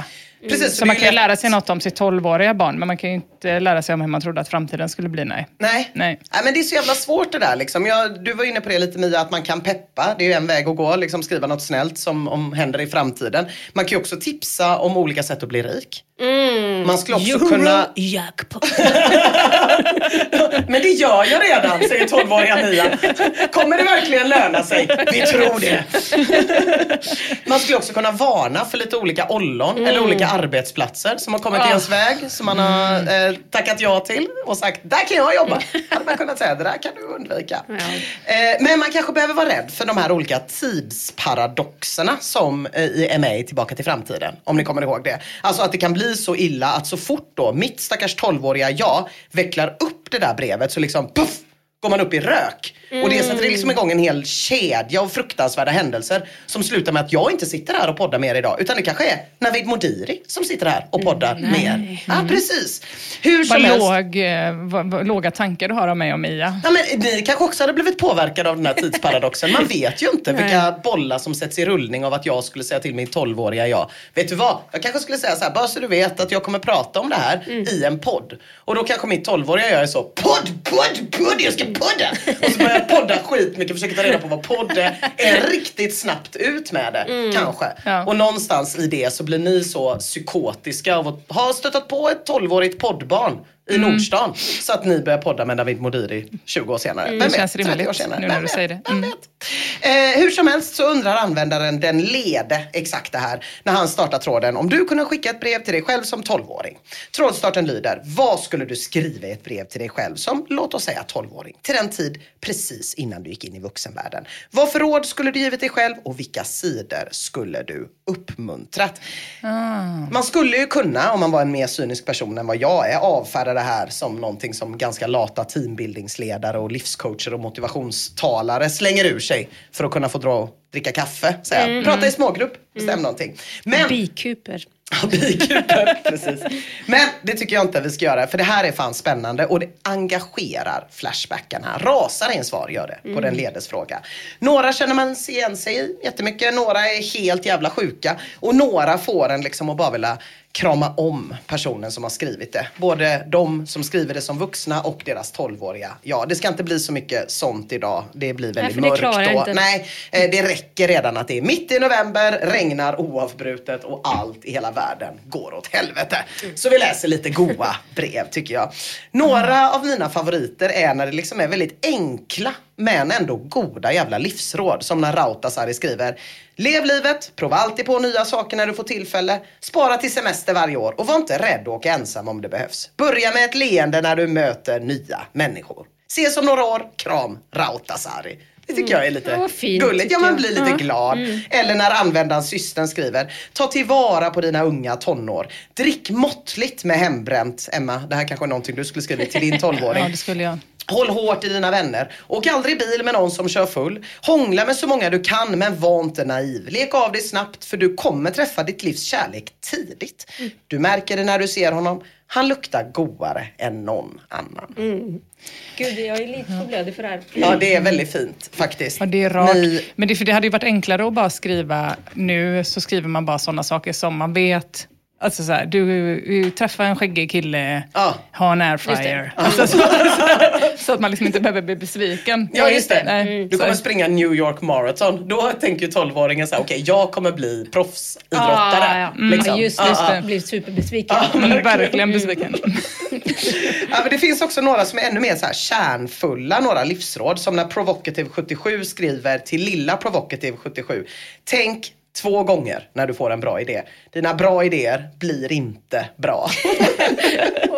Precis, Så man kan ju lära sig något om sitt 12-åriga barn, men man kan ju inte lära sig om hur man trodde att framtiden skulle bli. Nej. Nej. Nej. Nej, men det är så jävla svårt det där. Liksom. Jag, du var inne på det lite Mia, att man kan peppa. Det är ju en väg att gå. Liksom, skriva något snällt som om händer i framtiden. Man kan ju också tipsa om olika sätt att bli rik. Man skulle också kunna... Jackpot. [LAUGHS] Men det gör jag redan, säger 12-åriga Mia. Kommer det verkligen löna sig? Vi tror det. [LAUGHS] Man skulle också kunna varna för lite olika ollon eller olika arbetsplatser som har kommit i ens väg, som man har eh, tackat ja till och sagt, där kan jag jobba. [LAUGHS] Hade man kunnat säga, det där kan du undvika. Eh, men man kanske behöver vara rädd för de här olika tidsparadoxerna som eh, i MA Tillbaka till framtiden. Om ni kommer ihåg det. Alltså att det kan bli så illa att så fort då mitt stackars 12-åriga jag vecklar upp det där brevet så liksom puff går man upp i rök. Och det sätter liksom igång en hel kedja av fruktansvärda händelser som slutar med att jag inte sitter här och poddar med er idag. Utan det kanske är Navid Modiri som sitter här och poddar med er. Ja, precis. Hur Vad, som helst. låg, eh, vad, vad låga tankar du har om mig och Mia. Ja, men ni kanske också hade blivit påverkade av den här tidsparadoxen. Man vet ju inte vilka bollar som sätts i rullning av att jag skulle säga till min 12-åriga jag. Vet du vad? Jag kanske skulle säga så här, bara så du vet att jag kommer prata om det här i en podd. Och då kanske mitt 12-åriga jag är så, podd, podd, podd, jag ska podda! Och så börjar jag podda skitmycket, försöker ta reda på vad podd är. Är riktigt snabbt ut med det, kanske. Ja. Och någonstans i det så blir ni så psykotiska av att ha stöttat på ett 12-årigt poddbarn i Nordstan. Så att ni börjar podda med David Modiri 20 år senare. Vem Det känns 30 år senare. nu Vem när du vet? säger det. Vem Mm. vet? Eh, hur som helst så undrar användaren den lede exakt det här när han startar tråden. Om du kunde skicka ett brev till dig själv som 12-åring. Trådstarten lyder, vad skulle du skriva i ett brev till dig själv som, låt oss säga 12-åring, till den tid precis innan du gick in i vuxenvärlden? Vad för råd skulle du givit dig själv och vilka sidor skulle du uppmuntrat? Man skulle ju kunna, om man var en mer cynisk person än vad jag är, avfärda det här som någonting som ganska lata teambuildingsledare och livscoacher och motivationstalare slänger ur sig för att kunna få dra och dricka kaffe. Säga, Prata i smågrupp, bestäm någonting. Men Bikuper. [LAUGHS] Bikuper, precis. Men det tycker jag inte vi ska göra, för det här är fan spännande och det engagerar Flashbackarna. Rasar ens svar gör det på den ledesfråga. Några känner man igen sig i jättemycket, några är helt jävla sjuka och några får en liksom att bara vilja krama om personen som har skrivit det. Både de som skriver det som vuxna och deras 12-åriga. Ja, det ska inte bli så mycket sånt idag. Det blir väldigt det mörkt då. inte. Nej, eh, det räcker redan att det är mitt i november, regnar oavbrutet och allt i hela världen går åt helvete. Så vi läser lite goa brev tycker jag. Några av mina favoriter är när det liksom är väldigt enkla men ändå goda jävla livsråd. Som när Rautasari skriver Lev livet, prova alltid på nya saker när du får tillfälle. Spara till semester varje år och var inte rädd att åka ensam om det behövs. Börja med ett leende när du möter nya människor. Ses om några år. Kram Rautasari. Det tycker jag är lite Ja, vad fint, gulligt. Ja, man blir lite Ja. glad. Eller när användaren systern skriver Ta tillvara på dina unga tonår. Drick måttligt med hembränt. Emma, det här kanske är någonting du skulle skriva till din [LAUGHS] 12-åring. Ja, det skulle jag. Håll hårt i dina vänner. Åk aldrig bil med någon som kör full. Hångla med så många du kan men var inte naiv. Lek av dig snabbt för du kommer träffa ditt livs kärlek tidigt. Du märker det när du ser honom. Han luktar godare än någon annan. Gud, jag är lite för blödig för det här. Ja, det är väldigt fint faktiskt. Ja, det är rart. Ni- Men det, för det hade ju varit enklare att bara skriva, nu så skriver man bara sådana saker som man vet Alltså så här, du, du träffar en skäggig kille, Ja. ha en airfryer. Alltså, så, så att man liksom inte behöver bli besviken. Ja, just det. Nej. Du kommer Så- springa New York Marathon. Då tänker ju 12-åringen så här, okej, jag kommer bli proffsidrottare. Ah, ja. liksom. ja, just Ah, det. ah. Blev superbesviken. Mm, verkligen besviken. [LAUGHS] Ja, men det finns också några som är ännu mer så här kärnfulla, några livsråd. Som när Provocative 77 skriver till lilla Provocative 77. Tänk två gånger när du får en bra idé. Dina bra idéer blir inte bra. [LAUGHS]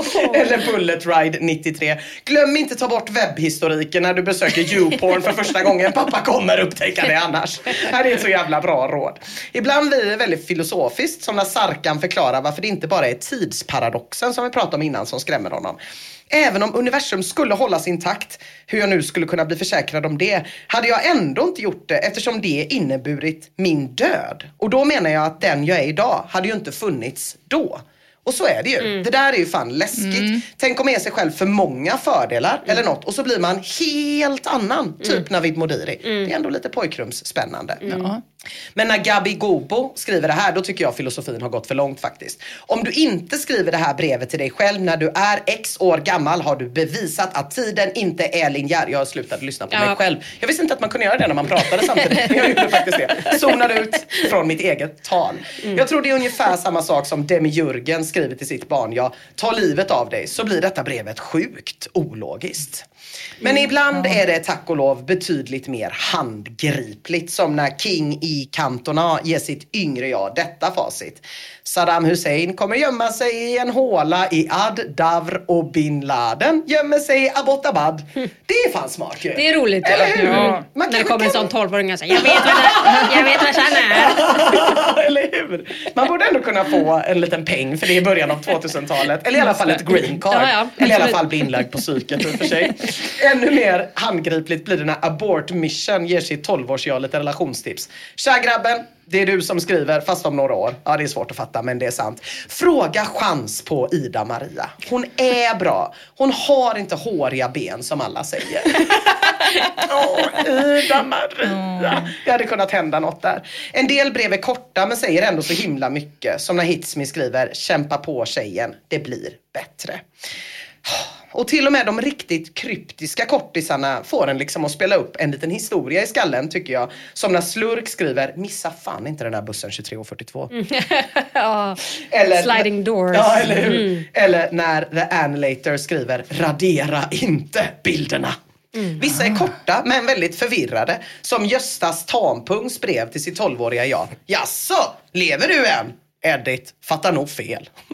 [LAUGHS] Eller Bullet Ride 93. Glöm inte ta bort webbhistoriken när du besöker YouPorn för första gången. Pappa kommer upptäcka det annars. Här är ett så jävla bra råd. Ibland blir det väldigt filosofiskt som när Sarkan förklarar varför det inte bara är tidsparadoxen som vi pratade om innan som skrämmer honom. Även om universum skulle hållas intakt, hur jag nu skulle kunna bli försäkrad om det, hade jag ändå inte gjort det eftersom det inneburit min död. Och då menar jag att den jag är idag hade ju inte funnits då. Och så är det ju. Det där är ju fan läskigt. Tänk om man ger sig själv för många fördelar eller något och så blir man helt annan. Typ Navid Modiri. Det är ändå lite pojkrumsspännande. Ja. Men när Gabi Gobo skriver det här, då tycker jag filosofin har gått för långt faktiskt. Om du inte skriver det här brevet till dig själv när du är x år gammal har du bevisat att tiden inte är linjär. Jag slutade lyssna på Ja. mig själv. Jag visste inte att man kunde göra det när man pratade samtidigt. Men jag gjorde faktiskt det. Zonade ut från mitt eget tal. Jag tror det är ungefär samma sak som Demi-Jurgen skriver till sitt barn. Ja, ta livet av dig. Så blir detta brevet sjukt ologiskt. Men ibland är det tack och lov betydligt mer handgripligt som när King i Cantona ger sitt yngre jag detta facit. Saddam Hussein kommer gömma sig i en håla i Ad, Davr och bin Laden gömmer sig i Abbottabad. [LAUGHS] Det är fan smart ju. Det är roligt. Eller hur? Ja. Man När det kommer en sån 12-åring och säger jag vet vad jag vet vad han är. [LAUGHS] Eller hur? Man borde ändå kunna få en liten peng för det är i början av 2000-talet. Eller i alla fall ett green card. Ja, ja, Eller i alla fall bli inlagd på psyket i och för sig. Ännu mer handgripligt blir det när Abort Mission ger sitt 12-årsjag lite relationstips. Tja grabben, det är du som skriver, fast om några år. Ja, det är svårt att fatta, men det är sant. Fråga chans på Ida-Maria. Hon är bra. Hon har inte håriga ben som alla säger. [LAUGHS] Åh, Ida-Maria. Det hade kunnat hända något där. En del brev är korta men säger ändå så himla mycket. Som när Hitsme skriver, kämpa på tjejen, det blir bättre. Och till och med de riktigt kryptiska kortisarna får en liksom att spela upp en liten historia i skallen tycker jag. Som när Slurk skriver, missa fan inte den där bussen 23.42. [LAUGHS] Ja. Eller, Sliding doors. Ja, eller hur? Eller när The Annihilator skriver radera inte bilderna. Vissa är korta men väldigt förvirrade. Som Göstas Tampungs brev till sitt 12-åriga jag. Jaså, lever du än? Edit, fattar nog fel. [LAUGHS]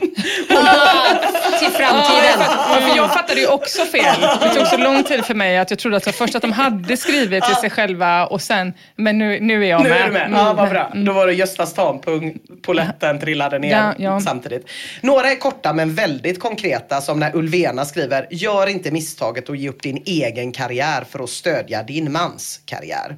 Till Ja, framtiden. jag fatt- för jag fattade ju också fel. Det tog så lång tid för mig att jag trodde att så först att de hade skrivit till sig själva och sen, men nu, nu är jag Nu med. är du med. Mm. Ja, vad bra. Då var det Göstas Tampung, poletten trillade ner Ja, ja. samtidigt. Några är korta men väldigt konkreta som när Ulvena skriver Gör inte misstaget att ge upp din egen karriär för att stödja din mans karriär.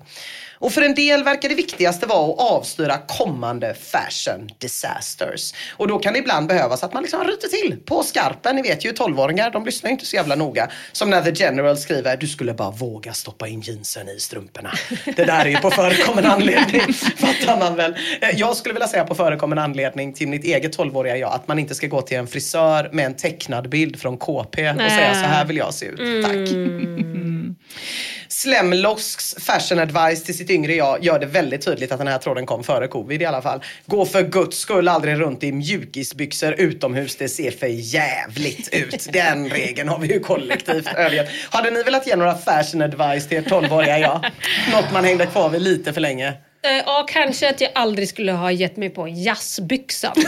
Och för en del verkar det viktigaste vara att avstyra kommande fashion disasters. Och då kan det ibland behövas att man liksom ryter till på skarpen. Ni vet ju 12-åringar, de lyssnar ju inte så jävla noga. Som när The General skriver, du skulle bara våga stoppa in jeansen i strumporna. Det där är ju på förekommen anledning, [LAUGHS] fattar man väl. Eh, Jag skulle vilja säga på förekommen anledning till mitt eget 12-åriga jag, att man inte ska gå till en frisör med en tecknad bild från KP och Nej. säga så här vill jag se ut. Tack. [LAUGHS] Slemlosks fashion advice till sitt yngre jag gör det väldigt tydligt att den här tråden kom före covid i alla fall. Gå för guds skull aldrig runt i mjukisbyxor utomhus, det ser för jävligt ut. Den regeln har vi ju kollektivt övergett. Hade ni velat ge några fashion advice till ert 12-åriga jag? Något man hängde kvar vid lite för länge. Eh, Ja, kanske att jag aldrig skulle ha gett mig på jazzbyxan. [LAUGHS]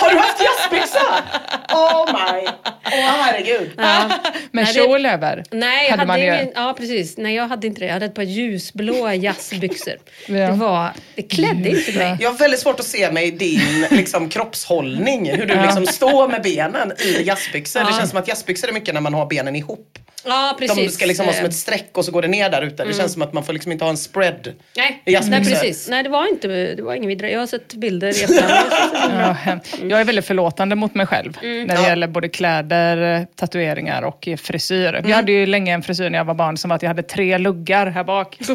Har du haft jazzbyxa? Oh my, åh herregud. Men Nej, det- kjol över Nej, jag hade hade, man ju. ingen, ja precis. Nej, jag hade inte det. Jag hade ett par ljusblåa jazzbyxor. [LAUGHS] Ja. Det var, det klädde inte mig. Jag har väldigt svårt att se mig din liksom, kroppshållning. Hur du liksom står med benen i jazzbyxor. Det Ja. känns som att jazzbyxor är mycket när man har benen ihop. Ja, De precis. ska liksom vara som Eh, ett streck och så går det ner där ute. Det känns som att man får liksom inte ha en spread. Nej, nej precis. Nej, det var inte, det var inget vidare. Jag har sett bilder i. [LAUGHS] Ja, jag är väldigt förlåtande mot mig själv Mm. när det gäller både kläder, tatueringar och frisyr. Mm. Vi hade ju länge en frisyr när jag var barn som var att jag hade tre luggar här bak. [LAUGHS]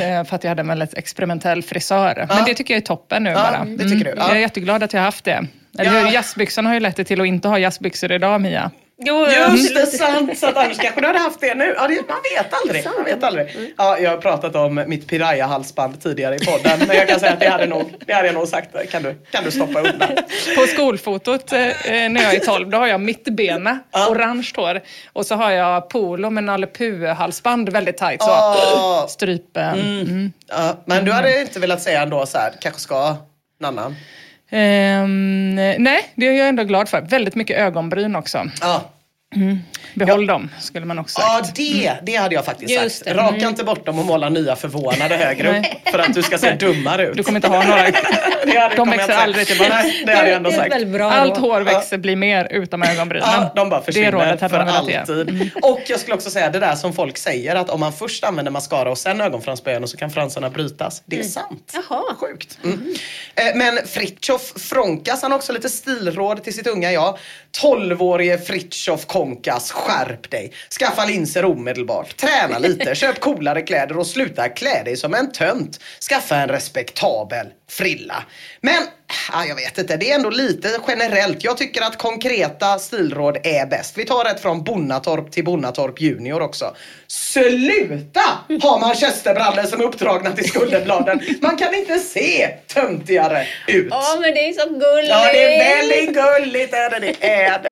Eh, För att jag hade en väldigt experimentell frisör. Men det tycker jag är toppen nu Ja, bara. Mm. det tycker du. Ja. Jag är jätteglad att jag har haft det. Eller Ja. hur? Jazzbyxorna har ju lett det till att inte ha jazzbyxor idag, Mia. Jo, Just det, sant. Så att annars kanske du hade haft det nu. Ja, det, man vet aldrig. Man vet aldrig. Ja, jag har pratat om mitt piraya-halsband tidigare i podden. Men jag kan säga att det hade, nog, det hade jag nog sagt. Kan du, kan du stoppa undan? [LAUGHS] På skolfotot eh, när jag är 12, då har jag mittbena, orange hår. Och så har jag polo med Nalle Puh-halsband väldigt tajt. Så. Åh. Strypen. Mm. Ja, men du hade inte velat säga ändå så här, kanske ska en annan? Um, nej, det är jag ändå glad för. Väldigt mycket ögonbryn också. Ja. Behåll dem, skulle man också Ja, sagt. det, det hade jag faktiskt Just sagt. det. Raka inte bort dem och måla nya förvånade högre upp. För att du ska se dummare ut. Du kommer inte ha några... [LAUGHS] Det hade- De växer aldrig tillbaka. Nej, det hade jag ändå det sagt. Allt hår växer, blir mer utom ögonbrynen. Ja, de bara Det försvinner rådet hade för alltid. Och jag skulle också säga det där som folk säger att om man först använder mascara och sen ögonfransböjan så kan fransarna brytas. Det är sant. Jaha. Sjukt. Mm. Eh, Men Fritjof Fronkas han har också lite stilråd till sitt unga jag. 12-årige Fritjof Konkas, skärp dig. Skaffa linser omedelbart. Träna lite, [LAUGHS] köp coolare kläder och sluta klä dig som en tönt. Skaffa en respektabel frilla. Men, ja, jag vet inte, det är ändå lite generellt. Jag tycker att konkreta stilråd är bäst. Vi tar ett från Bonnatorp till Bonnatorp Junior också. Sluta ha manchesterbrallor som är uppdragna till skulderbladen. Man kan inte se töntigare ut. Ja, men det är så gulligt. Ja, det är väldigt gulligt. Är det, det är.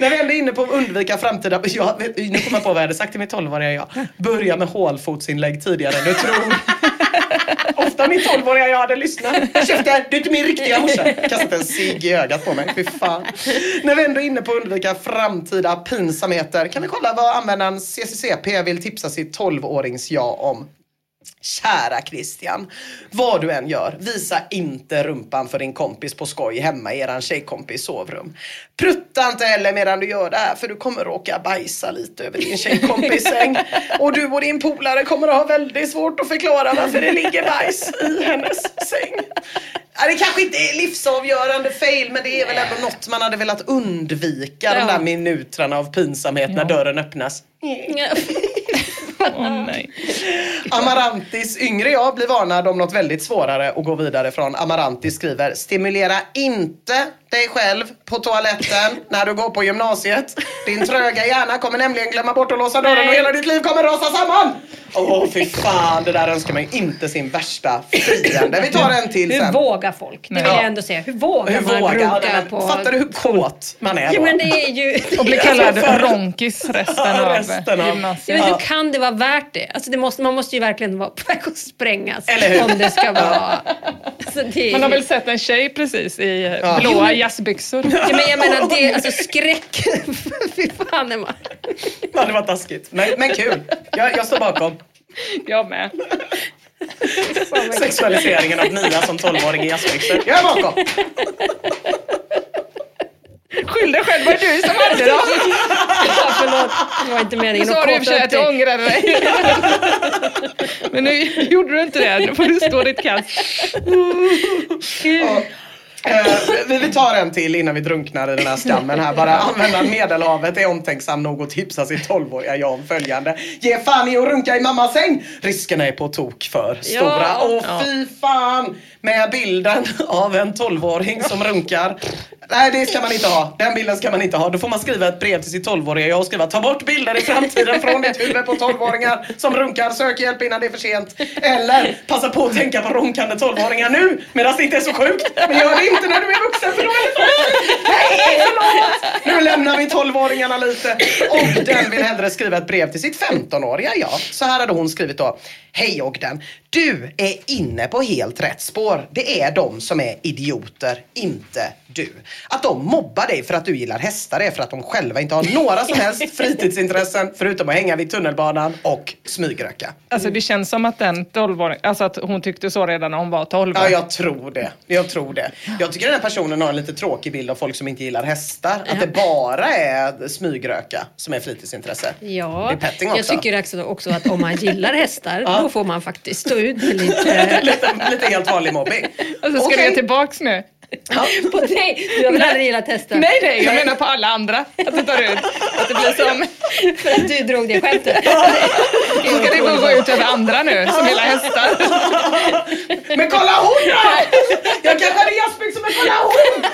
När vi ändå är inne på att undvika framtida... Jag, nu kommer jag på vad jag hade sagt till mitt 12-åriga jag. Börja med hålfotsinlägg tidigare än du tror. [LAUGHS] Ofta mitt 12-åriga jag hade lyssnat. Käften, du är inte min riktiga morsa. Kastat en cigg i ögat på mig. Fy fan. När vi ändå är inne på att undvika framtida pinsamheter kan vi kolla vad användaren CCCP vill tipsa sitt 12-årings-jag om. Kära Christian, vad du än gör, visa inte rumpan för din kompis på skoj hemma i eran tjejkompis sovrum. Prutta inte heller medan du gör det här för du kommer råka bajsa lite över din tjejkompis säng. Och du och din polare kommer att ha väldigt svårt att förklara varför det ligger bajs i hennes säng. Ja, det kanske inte är livsavgörande fail men det är väl ändå något man hade velat undvika de Ja. där minuterna av pinsamhet när dörren öppnas oh, nej. Amarantis yngre jag blir varnad om något väldigt svårare och går vidare från Amarantis skriver Stimulera inte dig själv på toaletten när du går på gymnasiet. Din tröga hjärna kommer nämligen glömma bort att låsa dörren och hela ditt liv kommer rasa samman. Åh fy fan, det där önskar man ju inte sin värsta fiende. Vi tar en till Hur sen. vågar folk? Det vill Ja. jag ändå säga. Hur vågar Hur man vågar? Ja, men på... Fattar du hur kåt man är då? Ja, men det är ju... Och bli kallad för- ronkis resten av Resten av- Ja, gymnasiet. men hur kan det vara värt det? Alltså det måste, man måste ju verkligen vara på väg att sprängas. Eller hur? Om det ska vara... Alltså det är Man har väl sett en tjej precis i Ja. blåa jazzbyxor. Ja, men jag menar, det är [LAUGHS] alltså skräck. [LAUGHS] Fy fan Emma. Ja, det var taskigt. Men, men kul. Jag, jag står bakom. Jag med. Sexualiseringen av Nia som 12-åring i jazzbyxor. Jag är bakom. Skyll dig själv, vad är du som hade dem? Ja, förlåt, det var inte meningen Så att har du i och för sig kåta att upp du dig. ångrade [LAUGHS] dig. Men nu gjorde du inte det. Nu får du stå ditt kast. Ja. Eh, vi, vi tar en till innan vi drunknar i den här skammen här. Bara användaren Medelhavet är omtänksam nog att tipsa sin 12-åriga jag om följande. Ge fan i att runka i mammas säng! Riskerna är på tok för stora. Ja. Åh fy fan! Med bilden av en 12-åring som runkar. Nej det ska man inte ha. Den bilden ska man inte ha. Då får man skriva ett brev till sitt 12-åriga jag och skriva ta bort bilder i framtiden från ditt huvud på 12-åringar som runkar. Sök hjälp innan det är för sent. Eller passa på att tänka på runkande 12-åringar nu medan det inte är så sjukt. Men gör det inte när du är vuxen för då är det för sent. Nej förlåt! Nu lämnar vi 12-åringarna lite. Och den vill hellre skriva ett brev till sitt 15-åriga jag. Så här hade hon skrivit då. Hej Ogden. Du är inne på helt rätt spår. Det är de som är idioter, inte du. Att de mobbar dig för att du gillar hästar är för att de själva inte har några som helst [LAUGHS] fritidsintressen förutom att hänga vid tunnelbanan och smygröka. Alltså det känns som att den 12 alltså att hon tyckte så redan när hon var 12. Ja, jag tror det. Jag tror det. Jag tycker den här personen har en lite tråkig bild av folk som inte gillar hästar. Att det bara är smygröka som är fritidsintresse. Ja, Det är petting jag tycker också, att om man gillar [LAUGHS] hästar, Ja. då får man faktiskt stå ut med lite... [LAUGHS] lite, lite helt vanlig mobbing. Alltså ska Okej. du tillbaks nu? [LAUGHS] på dig! Du har väl aldrig gillat hästar? Nej, nej, jag menar på alla andra. Att du tar ut. Att det blir som... [LAUGHS] För att du drog det skämtet. [LAUGHS] Ska det gå ut över andra nu som gillar hästar? Men kolla hon då! Jag kanske hade jazzbyxor men kolla hon!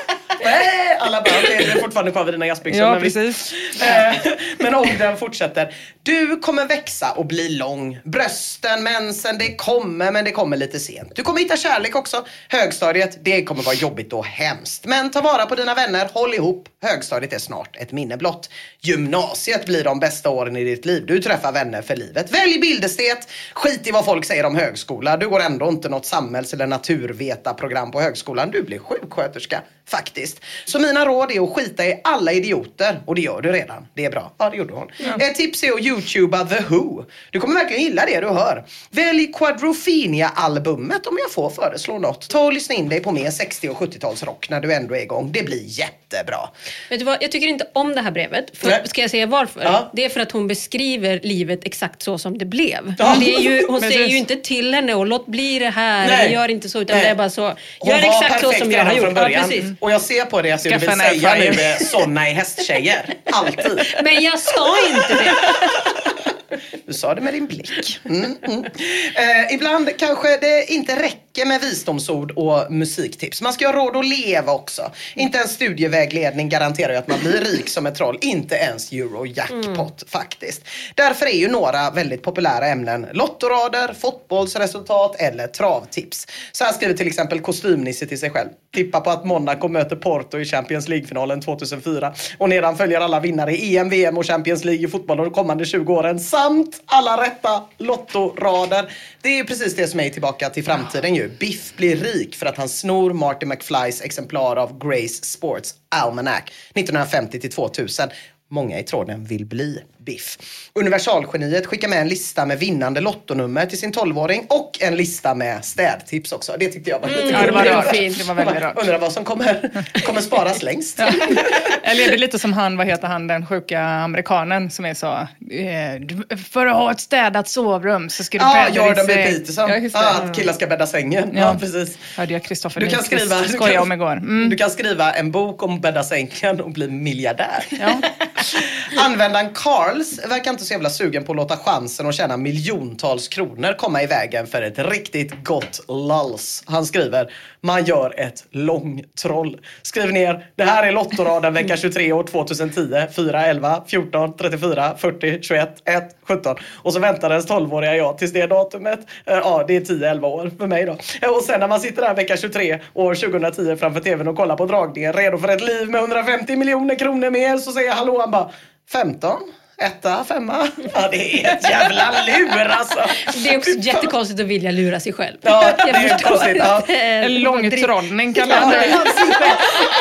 Nej, alla bara okej du är fortfarande kvar vid dina jazzbyxor. Ja, men precis. Eh, Men om den fortsätter. Du kommer växa och bli lång. Brösten, mensen, det kommer men det kommer lite sent. Du kommer hitta kärlek också. Högstadiet, det kommer vara jobbigt och hemskt. Men ta vara på dina vänner, håll ihop. Högstadiet är snart ett minne blott. Gymnasiet blir de bästa åren i ditt liv. Du träffar vänner för livet. Välj bildestet. Skit i vad folk säger om högskola. Du går ändå inte något samhälls eller naturvetarprogram på högskolan. Du blir sjuksköterska faktiskt. Så mina råd är att skita i alla idioter. Och det gör du redan. Det är bra. Ja, det gjorde hon. Ett tips är att youtuba The Who. Du kommer verkligen gilla det du hör. Välj Quadrophenia-albumet om jag får föreslå något. Ta och lyssna in dig på mer 60 och 70-talsrock när du ändå är igång. Det blir jättebra. Vet du vad, jag tycker inte om det här brevet. För, Nej. ska jag säga varför? Ja. Det är för att hon beskriver livet exakt så som det blev. Ja. Det är ju, hon [LAUGHS] säger ju inte till henne och låt bli det här, Nej. gör inte så, utan Nej. det är bara så. Hon Gör var exakt så som jag har gjort. från början. Ja, och jag ser på det att du vill säga nu är såna är hästtjejer. Alltid. [LAUGHS] Men jag sa inte det. Du sa det med din blick. Mm, mm. Eh, ibland kanske det inte räcker med visdomsord och musiktips. Man ska ha råd att leva också. Inte ens studievägledning garanterar ju att man blir rik som ett troll. Inte ens Eurojackpot faktiskt. Därför är ju några väldigt populära ämnen lottorader, fotbollsresultat eller travtips. Så här skriver till exempel Kostymnisse till sig själv. Tippa på att Monaco möter Porto i Champions League-finalen 2004. Och nedan följer alla vinnare i EM, VM och Champions League i fotboll de kommande 20 åren. Samt alla rätta lottorader. Det är ju precis det som är tillbaka till framtiden ju. Biff blir rik för att han snor Marty McFlys exemplar av Grace Sports Almanac 1950 till 2000. Många i tråden vill bli Biff. Universalgeniet skickar med en lista med vinnande lottonummer till sin 12-åring och en lista med städtips också. Det tyckte jag var lite Mm. Ja, det var kul. rart. fint. Det var väldigt rart. Undrar vad som kommer, kommer sparas [LAUGHS] längst. Eller är det lite som han, vad heter han, den sjuka amerikanen som är så, eh, för att ha ett städat sovrum så ska du Ja, bädda Jordan B. säng. Peterson. Ja, det. Ja, att killar ska bädda sängen. Ja, Ja. precis. Hörde jag Kristoffer Du kan, skriva, du, kan, om igår. Mm. du kan skriva en bok om bädda sängen och bli miljardär. Ja. [LAUGHS] Användaren Carl Charles verkar inte så jävla sugen på att låta chansen att tjäna miljontals kronor komma i vägen för ett riktigt gott lulls. Han skriver, man gör ett långtroll. Skriv ner, det här är Lottoraden vecka 23 år 2010, 4, 11, 14, 34, 40, 21, 1, 17. Och så väntar ens 12-åriga jag tills det datumet. Eh, ja, det är 10-11 år för mig då. Och sen när man sitter där vecka 23 år 2010 framför tvn och kollar på dragningen, redo för ett liv med 150 miljoner kronor mer, så säger hallå han bara 15? Etta, femma? Ja, det är ett jävla lur alltså. Det är också jättekonstigt att vilja lura sig själv. Ja, det är konstigt. Ja. eh, En långtrollning kan Ja, man det säga.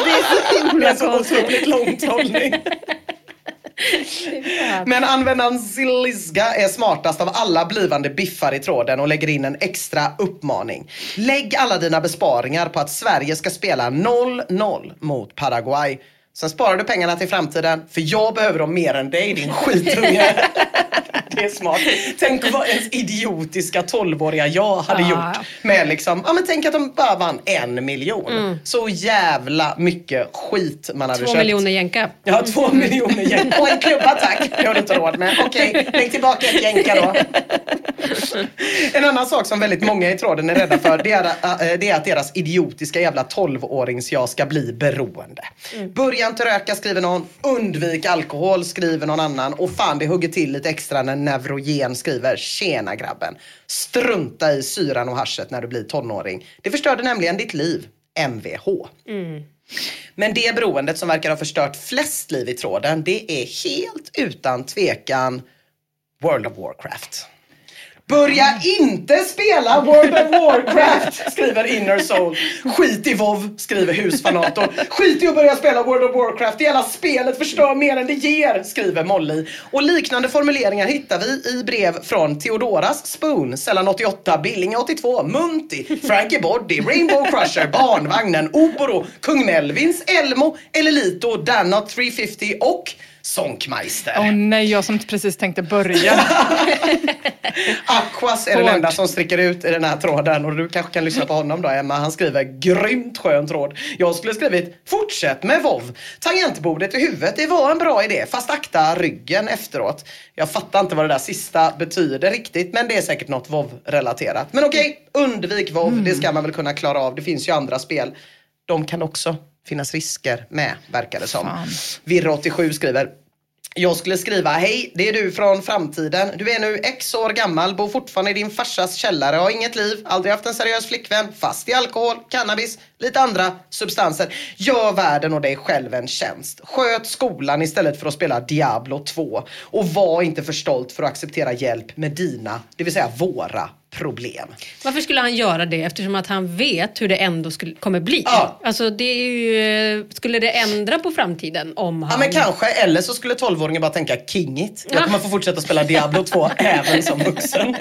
Det är så Det himla är så otroligt långtrollning. [LAUGHS] Men användaren Zilizga är smartast av alla blivande biffar i tråden och lägger in en extra uppmaning. Lägg alla dina besparingar på att Sverige ska spela 0-0 mot Paraguay. Sen sparar du pengarna till framtiden, för jag behöver dem mer än dig din skitunge. [LAUGHS] Det är smart. Tänk vad ens idiotiska 12-åriga jag hade Ja. gjort. Med liksom, ja men tänk att de bara vann en miljon. Så jävla mycket skit man hade Två köpt. miljoner jänka. Ja, två miljoner gäng. Och en klubba tack. Det har du inte råd med. Okej, lägg tillbaka ett jänka då. En annan sak som väldigt många i tråden är rädda för det är, äh, det är att deras idiotiska jävla 12-årings-jag ska bli beroende. Börja inte röka skriver någon. Undvik alkohol skriver någon annan. Och fan det hugger till lite extra när Neurogen skriver Tjena grabben. Strunta i syran och haschet när du blir tonåring. Det förstörde nämligen ditt liv. Mvh. Men det beroendet som verkar ha förstört flest liv i tråden, det är helt utan tvekan World of Warcraft. Börja inte spela World of Warcraft, skriver Inner Soul. Skit i WoW, skriver Husfanator. Skit i att börja spela World of Warcraft, det hela spelet förstör mer än det ger, skriver Molly. Och liknande formuleringar hittar vi i brev från Theodoras, Spoon, Sällan 88, Billinge 82, Munti, Frankie Body, Rainbow Crusher, Barnvagnen, Oboro, Kung Melvins, Elmo, Elelito, Danot 350 och Sonkmeister. Åh nej, jag som precis tänkte börja. [LAUGHS] Aquas är den Hård. enda som sticker ut i den här tråden och du kanske kan lyssna på honom då Emma. Han skriver grymt skön tråd. Jag skulle skrivit fortsätt med VOV. Tangentbordet i huvudet, det var en bra idé fast akta ryggen efteråt. Jag fattar inte vad det där sista betyder riktigt men det är säkert något VOV-relaterat. Men okej, undvik VOV. Det ska man väl kunna klara av. Det finns ju andra spel. De kan också finnas risker med verkar det som. Virre87 skriver jag skulle skriva, hej, det är du från framtiden. Du är nu x år gammal, bor fortfarande i din farsas källare, har inget liv, aldrig haft en seriös flickvän, fast i alkohol, cannabis, lite andra substanser. Gör världen och dig själv en tjänst. Sköt skolan istället för att spela Diablo 2. Och var inte för stolt för att acceptera hjälp med dina, det vill säga våra, problem. Varför skulle han göra det eftersom att han vet hur det ändå skulle, kommer bli? Ja. Alltså det ju, skulle det ändra på framtiden om han... Ja men kanske, eller så skulle 12-åringen bara tänka king it. Jag kommer få fortsätta spela Diablo 2 [LAUGHS] även som vuxen.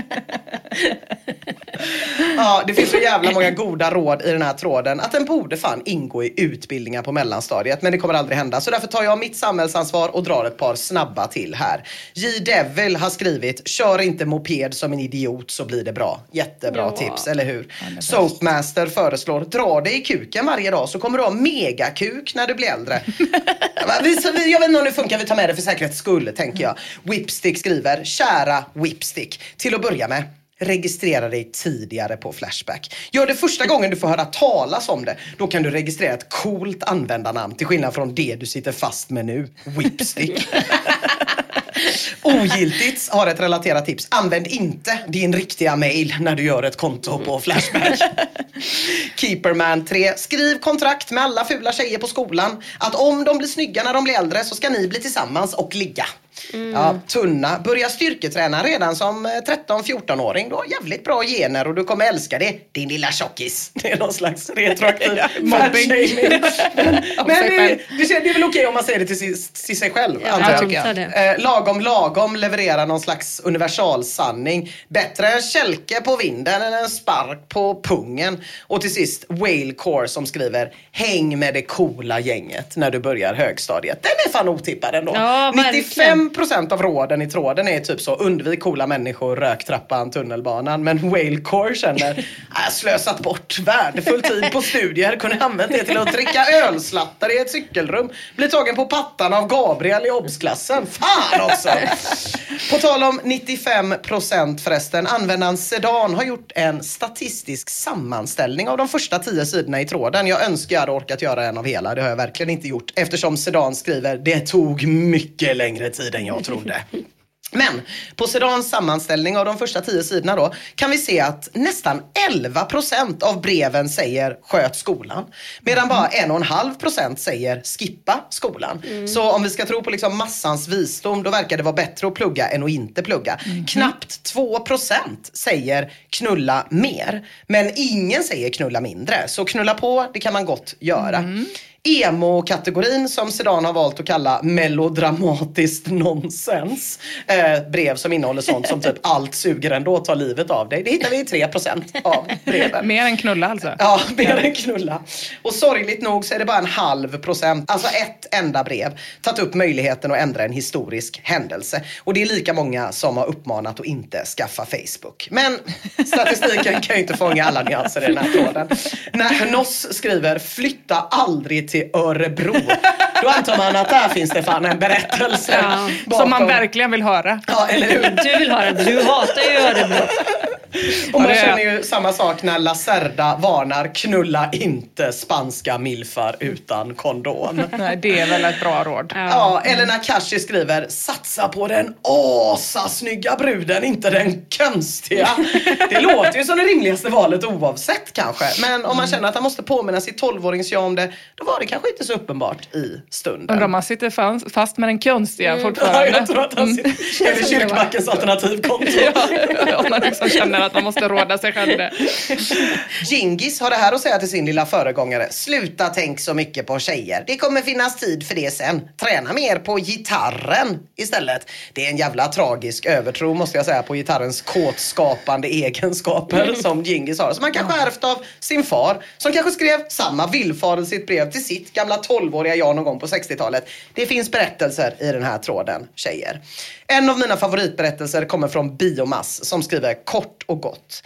Ja, det finns så jävla många goda råd i den här tråden att den borde fan ingå i utbildningar på mellanstadiet. Men det kommer aldrig hända. Så därför tar jag mitt samhällsansvar och drar ett par snabba till här. J. Devil har skrivit, kör inte moped som en idiot så blir det bra. Jättebra Ja. tips, eller hur? Soapmaster föreslår, dra dig i kuken varje dag så kommer du ha megakuk när du blir äldre. [LAUGHS] Vi- Jag vet inte om det funkar, vi tar med det för säkerhets skull, tänker jag. Whipstick skriver, kära Whipstick. Till att börja med, registrera dig tidigare på Flashback. Gör det första gången du får höra talas om det. Då kan du registrera ett coolt användarnamn till skillnad från det du sitter fast med nu, Whipstick. [LAUGHS] Ogiltigt har ett relaterat tips. Använd inte din riktiga mail när du gör ett konto på Flashback. Keeperman 3. Skriv kontrakt med alla fula tjejer på skolan att om de blir snygga när de blir äldre så ska ni bli tillsammans och ligga. Mm. Ja, tunna. Börja styrketräna redan som eh, 13-14-åring. Du har jävligt bra gener och du kommer älska det. Din lilla tjockis. [LAUGHS] Det är någon slags [LAUGHS] retroaktiv mobbing. [LAUGHS] Men det, det, är väl okej om man säger det till, sig, till sig själv. Ja, antar jag. jag. Eh, lagom lagom leverera någon slags universalsanning. Bättre en kälke på vinden än en spark på pungen. Och till sist Whale Core som skriver Häng med det coola gänget när du börjar högstadiet. Den är fan otippad ändå. Ja, 95 procent av råden i tråden är typ så, undvik coola människor, rök trappan, tunnelbanan. Men Whalecore känner, jag slösat bort värdefull tid på studier, kunde använt det till att dricka ölslattar i ett cykelrum. Bli tagen på pattan av Gabriel i obsklassen. Fan också! På tal om 95 procent förresten, användaren Sedan har gjort en statistisk sammanställning av de första tio sidorna i tråden. Jag önskar jag hade orkat göra en av hela, det har jag verkligen inte gjort. Eftersom Sedan skriver, det tog mycket längre tid än jag trodde. Men på Sedans sammanställning av de första tio sidorna då kan vi se att nästan 11 procent av breven säger sköt skolan. Medan bara en och en halv procent säger skippa skolan. Så om vi ska tro på liksom massans visdom då verkar det vara bättre att plugga än att inte plugga. Knappt 2 procent säger knulla mer. Men ingen säger knulla mindre. Så knulla på, det kan man gott göra. Emo-kategorin som Sedan har valt att kalla melodramatiskt nonsens. Eh, brev som innehåller sånt som typ [LAUGHS] allt suger ändå, tar livet av dig. Det hittar vi i 3% av breven. [LAUGHS] Mer än knulla alltså? Ja, mer än knulla. Och sorgligt nog så är det bara en halv procent, alltså ett enda brev, tagit upp möjligheten att ändra en historisk händelse. Och det är lika många som har uppmanat att inte skaffa Facebook. Men statistiken kan ju inte fånga alla nyanser i den här tråden. När Noss skriver flytta aldrig till Örebro. Då antar man att där finns det fan en berättelse. Ja, bakom. Som man verkligen vill höra. Ja, eller hur? Du vill höra det. Du hatar ju Örebro. Och man känner ju samma sak när Lacerda varnar knulla inte spanska milfar utan kondom. Nej, det är väl ett bra råd. Ja, eller när Kashi skriver satsa på den asasnygga bruden, inte den konstiga. Det låter ju som det rimligaste valet oavsett kanske. Men om man känner att han måste påminna sitt 12-åringsjag om det, då var det kanske inte så uppenbart i stunden. Undrar om han sitter fast, med den konstiga [LAUGHS] Ja, fortfarande. jag tror att han sitter, eller [LAUGHS] kyrkbackens alternativkonto. [LAUGHS] Ja, om man liksom känner att man måste råda sig själv det. Gingis har det här att säga till sin lilla föregångare. Sluta tänk så mycket på tjejer. Det kommer finnas tid för det sen. Träna mer på gitarren istället. Det är en jävla tragisk övertro måste jag säga på gitarrens kåtskapande egenskaper som Gingis har. Som han kanske ärvt av sin far. Som kanske skrev samma villfarelse i ett brev till sitt gamla 12-åriga jag någon gång på 60-talet. Det finns berättelser i den här tråden, tjejer. En av mina favoritberättelser kommer från Biomass som skriver kort och gott.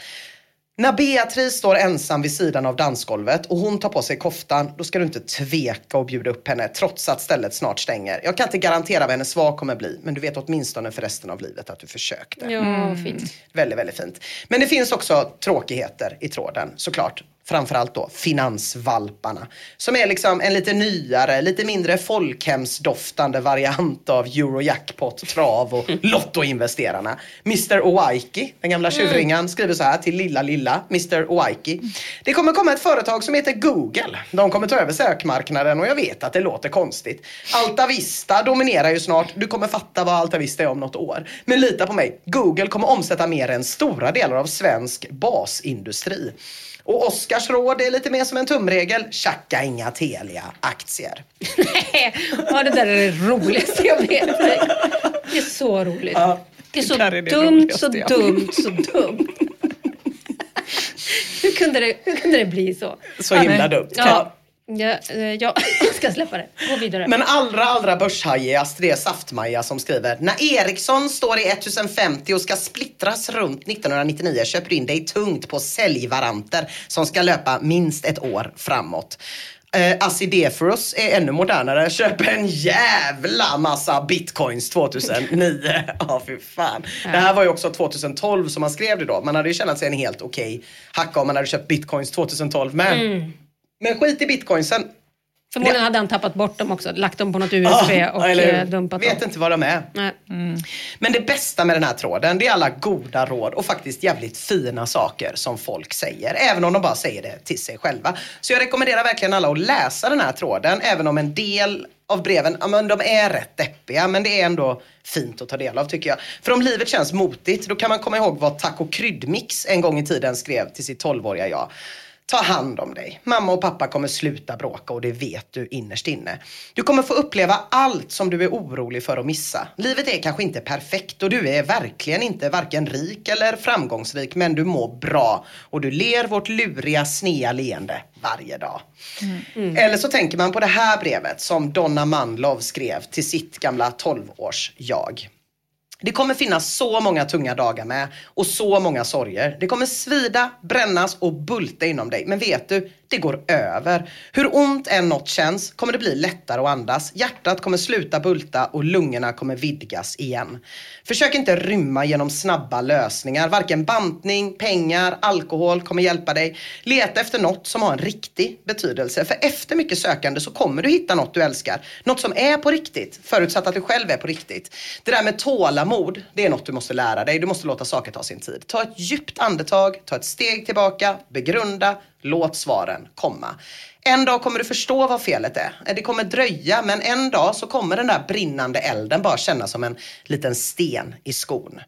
När Beatrice står ensam vid sidan av dansgolvet och hon tar på sig koftan, då ska du inte tveka och bjuda upp henne trots att stället snart stänger. Jag kan inte garantera vad hennes svar kommer bli, men du vet åtminstone för resten av livet att du försökte. Ja, fint. Väldigt, väldigt fint. Men det finns också tråkigheter i tråden, såklart. Framförallt då finansvalparna. Som är liksom en lite nyare, lite mindre folkhemsdoftande variant av Eurojackpot, trav och [LAUGHS] lottoinvesterarna. Mr Owaiki, den gamla tjurringen, skriver så här till lilla, lilla Mr Owaiki. Det kommer komma ett företag som heter Google. De kommer ta över sökmarknaden och jag vet att det låter konstigt. Alta Vista dominerar ju snart. Du kommer fatta vad Alta Vista är om något år. Men lita på mig, Google kommer omsätta mer än stora delar av svensk basindustri. Och Oscars råd är lite mer som en tumregel. Tjacka inga Telia-aktier. [LAUGHS] Ja, det där är det roligaste jag vet. Det är så roligt. Ja, det är så det det dumt, så dumt, så [LAUGHS] dumt. hur, kunde det, hur kunde det bli så? Så himla dumt. Ja, ja, eh, ja. [LAUGHS] jag ska släppa det. Gå vidare. Men allra, allra börshajigast det är Saftmaja som skriver. När Ericsson står i 1050 och ska splittras runt 1999 köper du in dig tungt på säljvaranter som ska löpa minst ett år framåt. Eh, Acideferus är ännu modernare. Köper en jävla massa bitcoins 2009. [LAUGHS] Ja, fy fan. Det här var ju också 2012 som man skrev det då. Man hade ju känt sig en helt okej hacka om man hade köpt bitcoins 2012. Men, Mm. Men skit i bitcoinsen. Förmodligen hade han tappat bort dem också. Lagt dem på något USB Ja, och eller eh, dumpat Vet dem. inte vad de är. Nej. Men det bästa med den här tråden, det är alla goda råd och faktiskt jävligt fina saker som folk säger. Även om de bara säger det till sig själva. Så jag rekommenderar verkligen alla att läsa den här tråden, även om en del av breven, ja men de är rätt deppiga, men det är ändå fint att ta del av tycker jag. För om livet känns motigt, då kan man komma ihåg vad Taco Kryddmix en gång i tiden skrev till sitt 12-åriga jag. Ta hand om dig. Mamma och pappa kommer sluta bråka och det vet du innerst inne. Du kommer få uppleva allt som du är orolig för att missa. Livet är kanske inte perfekt och du är verkligen inte varken rik eller framgångsrik men du mår bra och du ler vårt luriga snea leende varje dag. Mm. Eller så tänker man på det här brevet som Donna Manlov skrev till sitt gamla 12-års jag. Det kommer finnas så många tunga dagar med och så många sorger. Det kommer svida, brännas och bulta inom dig. Men vet du, det går över. Hur ont än något känns kommer det bli lättare att andas. Hjärtat kommer sluta bulta och lungorna kommer vidgas igen. Försök inte rymma genom snabba lösningar. Varken bantning, pengar, alkohol kommer hjälpa dig. Leta efter något som har en riktig betydelse. För efter mycket sökande så kommer du hitta något du älskar. Något som är på riktigt, förutsatt att du själv är på riktigt. Det där med tålamod, det är något du måste lära dig. Du måste låta saker ta sin tid. Ta ett djupt andetag, ta ett steg tillbaka, begrunda, Låt svaren komma. En dag kommer du förstå vad felet är. Det kommer dröja, men en dag så kommer den där brinnande elden bara kännas som en liten sten i skon.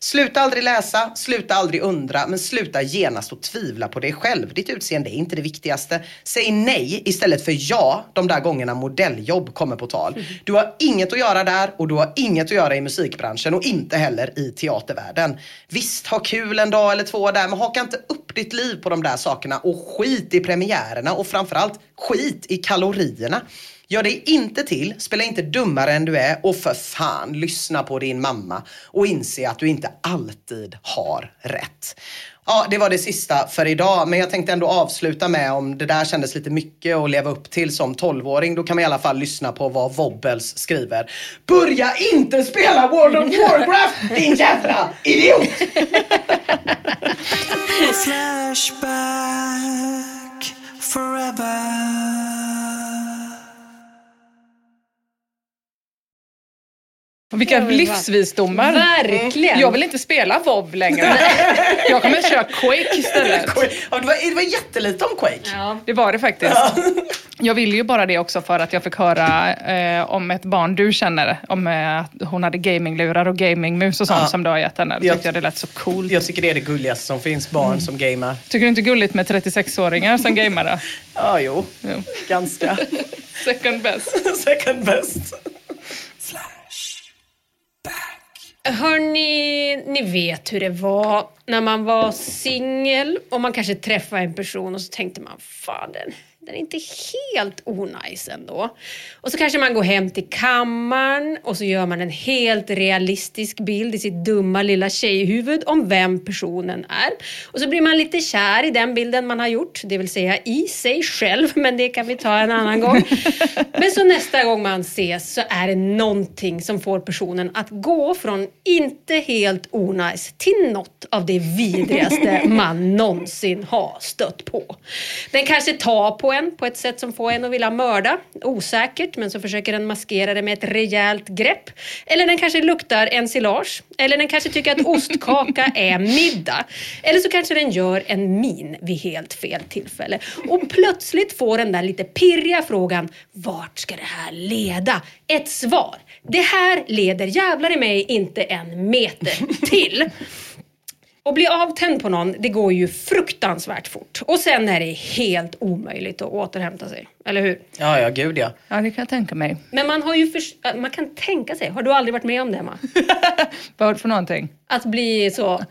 Sluta aldrig läsa, sluta aldrig undra, men sluta genast och tvivla på dig själv. Ditt utseende är inte det viktigaste. Säg nej istället för ja de där gångerna modelljobb kommer på tal. Du har inget att göra där och du har inget att göra i musikbranschen och inte heller i teatervärlden. Visst, ha kul en dag eller två där, men haka inte upp ditt liv på de där sakerna och skit i premiärerna och framförallt skit i kalorierna. Gör dig inte till, spela inte dummare än du är och för fan lyssna på din mamma och inse att du inte alltid har rätt. Ja, det var det sista för idag, men jag tänkte ändå avsluta med om det där kändes lite mycket att leva upp till som 12-åring. Då kan man i alla fall lyssna på vad Wobbles skriver. Börja inte spela World of Warcraft din jävla idiot! [LAUGHS] Flashback forever Vilka livsvisdomar. Verkligen. Jag vill inte spela WoW längre. [LAUGHS] jag kommer köra Quake istället. Ja, det, var, det var jättelite om Quake. Ja. Det var det faktiskt. Ja. Jag vill ju bara det också för att jag fick höra eh, om ett barn du känner. Om eh, att hon hade gaminglurar och gamingmus och sånt ja. som du har gett henne. Det tyckte jag det lät så coolt. Jag tycker det är det gulligaste som finns, barn mm. som gamar. Tycker du inte gulligt med 36-åringar som gamar? ja, jo. jo. Ganska. [LAUGHS] Second best. [LAUGHS] Second best. Hörni, ni vet hur det var när man var singel och man kanske träffade en person och så tänkte man, fan den, den är inte helt onajs ändå. Och så kanske man går hem till kammaren och så gör man en helt realistisk bild i sitt dumma lilla tjejhuvud om vem personen är. Och så blir man lite kär i den bilden man har gjort, det vill säga i sig själv, men det kan vi ta en annan gång. Men så nästa gång man ses så är det någonting som får personen att gå från inte helt onajs till något av det vidrigaste man någonsin har stött på. Den kanske tar på en på ett sätt som får en att vilja mörda. Osäkert, men så försöker den maskera det med ett rejält grepp. Eller den kanske luktar ensilage. Eller den kanske tycker att ostkaka [LAUGHS] är middag. Eller så kanske den gör en min vid helt fel tillfälle. Och plötsligt får den där lite pirriga frågan, vart ska det här leda? Ett svar. Det här leder jävlar i mig inte en meter till. [LAUGHS] Att bli avtänd på någon, det går ju fruktansvärt fort. Och sen är det helt omöjligt att återhämta sig. Eller hur? Ja, ja, gud ja. Ja, det kan jag tänka mig. Men man har ju för... man kan tänka sig. Har du aldrig varit med om det, Emma? [LAUGHS] Vad för någonting? Att bli så...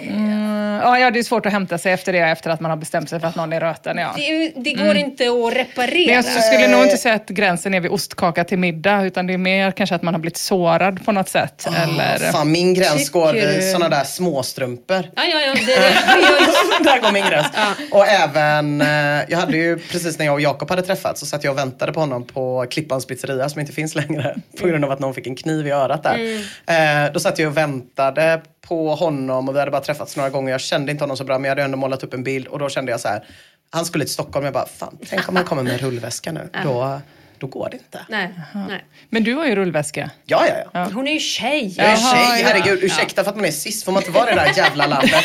Mm, ja, det är svårt att hämta sig efter det, efter att man har bestämt sig för att någon är röten. Ja. Det, det går mm. inte att reparera. Men jag skulle nog inte säga att gränsen är vid ostkaka till middag, utan det är mer kanske att man har blivit sårad på något sätt. Oh, eller... Fan, min gräns går vid sådana där småstrumpor. Ja, ja, ja. Det, det, [LAUGHS] där går min gräns. Ja. Och även, eh, jag hade ju precis när jag och Jakob hade träffats så satt jag och väntade på honom på Klippans pizzeria som inte finns längre [LAUGHS] på grund av att någon fick en kniv i örat där. Mm. Eh, då satt jag och väntade på honom och vi hade bara träffats några gånger. Jag kände inte honom så bra men jag hade ändå målat upp en bild och då kände jag så här. Han skulle till Stockholm jag bara, fan tänk om han kommer med en rullväska nu. Då, då går det inte. Nej, nej. Men du har ju rullväska. Ja, ja, ja. Hon är ju tjej. Jag är tjej, herregud. Ursäkta för att man är cis. Får man inte vara det där jävla [LAUGHS] landet?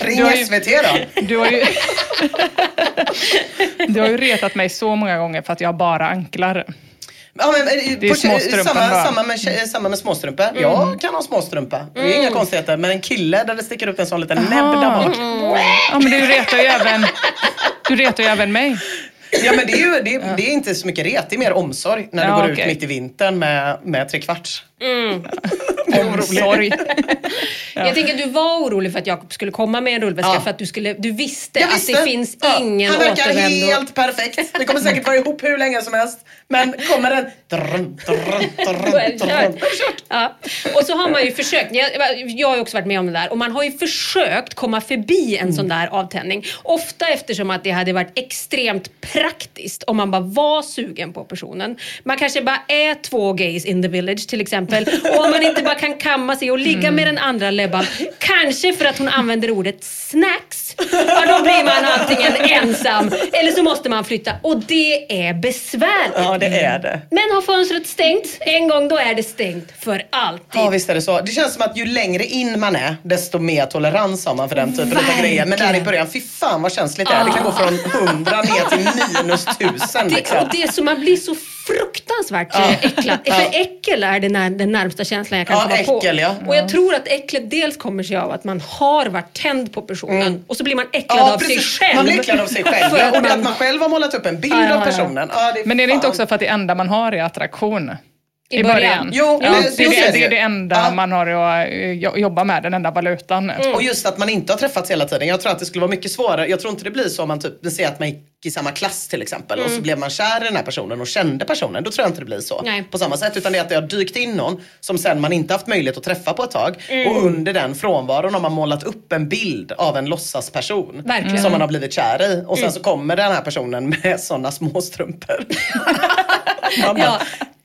Ring ju, SVT då. Du har, ju, [LAUGHS] du har ju retat mig så många gånger för att jag bara anklar. Ja, men, eh, Det är på- samma, bara. samma, med, tje- samma med småstrumpa. Jag kan ha småstrumpa. Det är inga konstigheter. Men en kille där det sticker ut en sån liten näbb där bak. Ja, men du retar ju även, du retar ju även mig. Ja men det är ju det är, det är inte så mycket ret, det är mer omsorg när du Ja, går okej. ut mitt i vintern med, med trekvarts. [LAUGHS] Omsorg. [LAUGHS] Jag tänker att du var orolig för att Jakob skulle komma med en rullväska Ja. för att du, skulle, du visste, Jag att visste. det finns Ja, ingen Han verkar återvändo. helt perfekt. Det kommer säkert vara ihop hur länge som helst. Men kommer den... Är det drrrn. kört. Ja. Och så har man ju försökt, jag, jag har ju också varit med om det där, och man har ju försökt komma förbi en sån där avtändning. Ofta eftersom att det hade varit extremt praktiskt om man bara var sugen på personen. Man kanske bara är två gays in the village till exempel. Och om man inte bara kan kamma sig och ligga med den andra lebban, kanske för att hon använder ordet snacks, ja, då blir man antingen ensam eller så måste man flytta. Och det är besvärligt. Ja det är det. Men har fönstret stängt en gång, då är det stängt för alltid. Ja visst är det så. Det känns som att ju längre in man är desto mer tolerans har man för den typen av grejer. Men där i början, fy fan vad känsligt det är. Det kan gå från 100 ner till minus 1000. [LAUGHS] Det, Liksom. och det som man blir så fruktansvärt Ja. äcklad. Ja. För äckel är den, när, den närmsta känslan jag kan Ja, komma äckel, på. ja. Och jag tror att äcklet dels kommer sig av att man har varit tänd på personen och så blir man äcklad Mm. Ja, av sig precis. själv. Man blir äcklad av sig själv. För att och det att man- man själv har målat upp en bild Ja, ja, av personen. Ja, det är Men är det inte också för att det enda man har är attraktion? I början. Jo, ja, men det, är det, det är det enda Ja. man har att eh, jo- jobba med, den enda valutan. Och just att man inte har träffats hela tiden. Jag tror att det skulle vara mycket svårare. Jag tror inte det blir så om man typ, säger att man gick i samma klass till exempel och så blev man kär i den här personen och kände personen. Då tror jag inte det blir så Nej. på samma sätt. Utan det är att det har dykt in någon som sen man inte haft möjlighet att träffa på ett tag. Mm. Och under den frånvaron har man målat upp en bild av en låtsasperson. Verkligen. Som man har blivit kär i. Och sen Mm. så kommer den här personen med sådana små strumpor. [LAUGHS] man bara, Ja.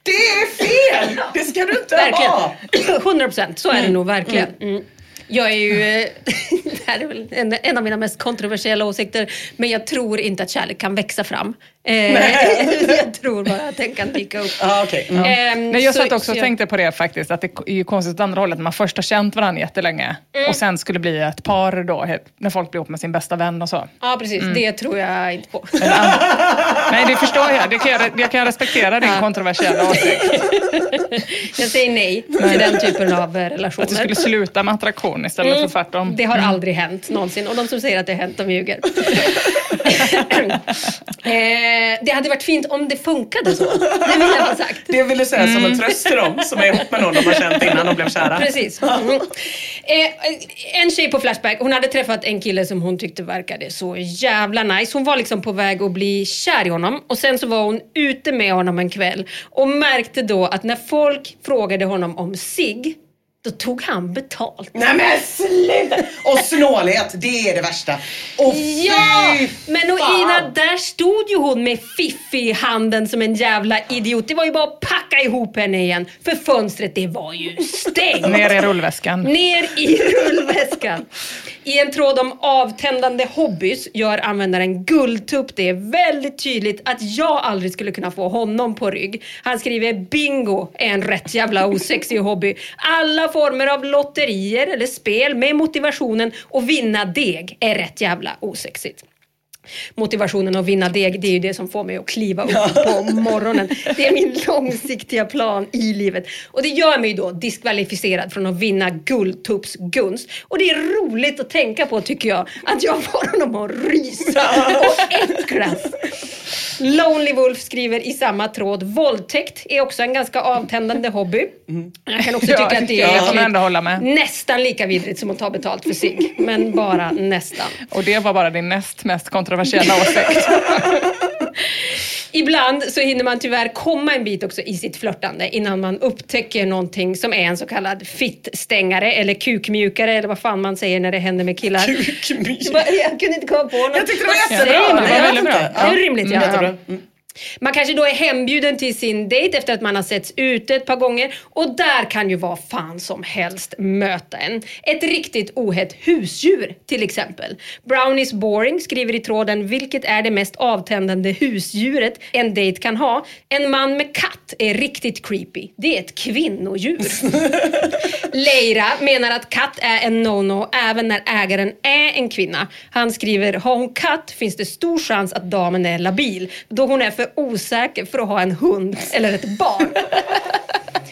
Det är fel! Det ska du inte ha! Verkligen. 100 procent, så är det Mm. nog verkligen. Mm. Jag är ju, eh, [LAUGHS] det här är väl en, en av mina mest kontroversiella åsikter, men jag tror inte att kärlek kan växa fram. Eh, [LAUGHS] jag tror bara att den kan dyka upp. Ah, okay. Ja. Ehm, Nej, jag satt också så och jag- tänkte på det faktiskt, att det är ju konstigt åt andra hållet. Man först har känt varandra jättelänge och sen skulle bli ett par då, när folk blir ihop med sin bästa vän och så. Ja, precis. Mm. Det tror jag inte på. [LAUGHS] Nej, det förstår jag. Det kan jag, jag kan respektera din kontroversiella [LAUGHS] åsikt. jag säger nej till den typen av eh, relationer. Att det skulle sluta med attraktion istället Mm. för tvärtom. Det har Mm. aldrig hänt någonsin och de som säger att det har hänt, de ljuger. eh, det hade varit fint om det funkade så. Det vill jag ha sagt. Det vill du säga som Mm. en tröst till dem som är ihop med någon de har känt innan de blev kära. Precis. Mm. Eh, en tjej på Flashback, hon hade träffat en kille som hon tyckte verkade så jävla nice. Hon var liksom på väg att bli kär i honom och sen så var hon ute med honom en kväll och märkte då att när folk frågade honom om sig då tog han betalt. Nej men sluta! Och snålhet, det är det värsta. Och Ja! Men och. Ina, där stod ju hon med Fiffi i handen som en jävla idiot. Det var ju bara att packa ihop henne igen. För fönstret, det var ju stängt. Ner i rullväskan. Ner i rullväskan. I en tråd om avtändande hobbys gör användaren guldtupp det är väldigt tydligt att jag aldrig skulle kunna få honom på rygg. Han skriver bingo är en rätt jävla osexig hobby. Alla former av lotterier eller spel med motivationen att vinna deg är rätt jävla osexigt. Motivationen att vinna deg, det är ju det som får mig att kliva upp på morgonen. Det är min långsiktiga plan i livet. Och det gör mig då diskvalificerad från att vinna Guldtupps gunst. Och det är roligt att tänka på tycker jag, att jag får honom att rysa och äcklas. Lonely Wolf skriver i samma tråd, våldtäkt är också en ganska avtändande hobby. Jag kan också tycka Ja, att det är med. nästan lika vidrigt som att ta betalt för sig. Men bara nästan. Och det var bara din näst mest kontroversiella [LAUGHS] åsikt. [LAUGHS] Ibland så hinner man tyvärr komma en bit också i sitt flörtande innan man upptäcker någonting som är en så kallad fittstängare eller kukmjukare eller vad fan man säger när det händer med killar. Var- Jag kunde inte komma på något. Jag tyckte det var jättebra. Det var väldigt bra. Ja. Det är rimligt. Mm, Ja. Man kanske då är hembjuden till sin dejt efter att man har setts ute ett par gånger och där kan ju vad fan som helst möta en. Ett riktigt ohett husdjur till exempel. Brownies Boring skriver i tråden vilket är det mest avtändande husdjuret en dejt kan ha. En man med katt är riktigt creepy. Det är ett kvinnodjur. [LAUGHS] Leira menar att katt är en no-no även när ägaren är en kvinna. Han skriver, har hon katt finns det stor chans att damen är labil då hon är för osäker för att ha en hund eller ett barn.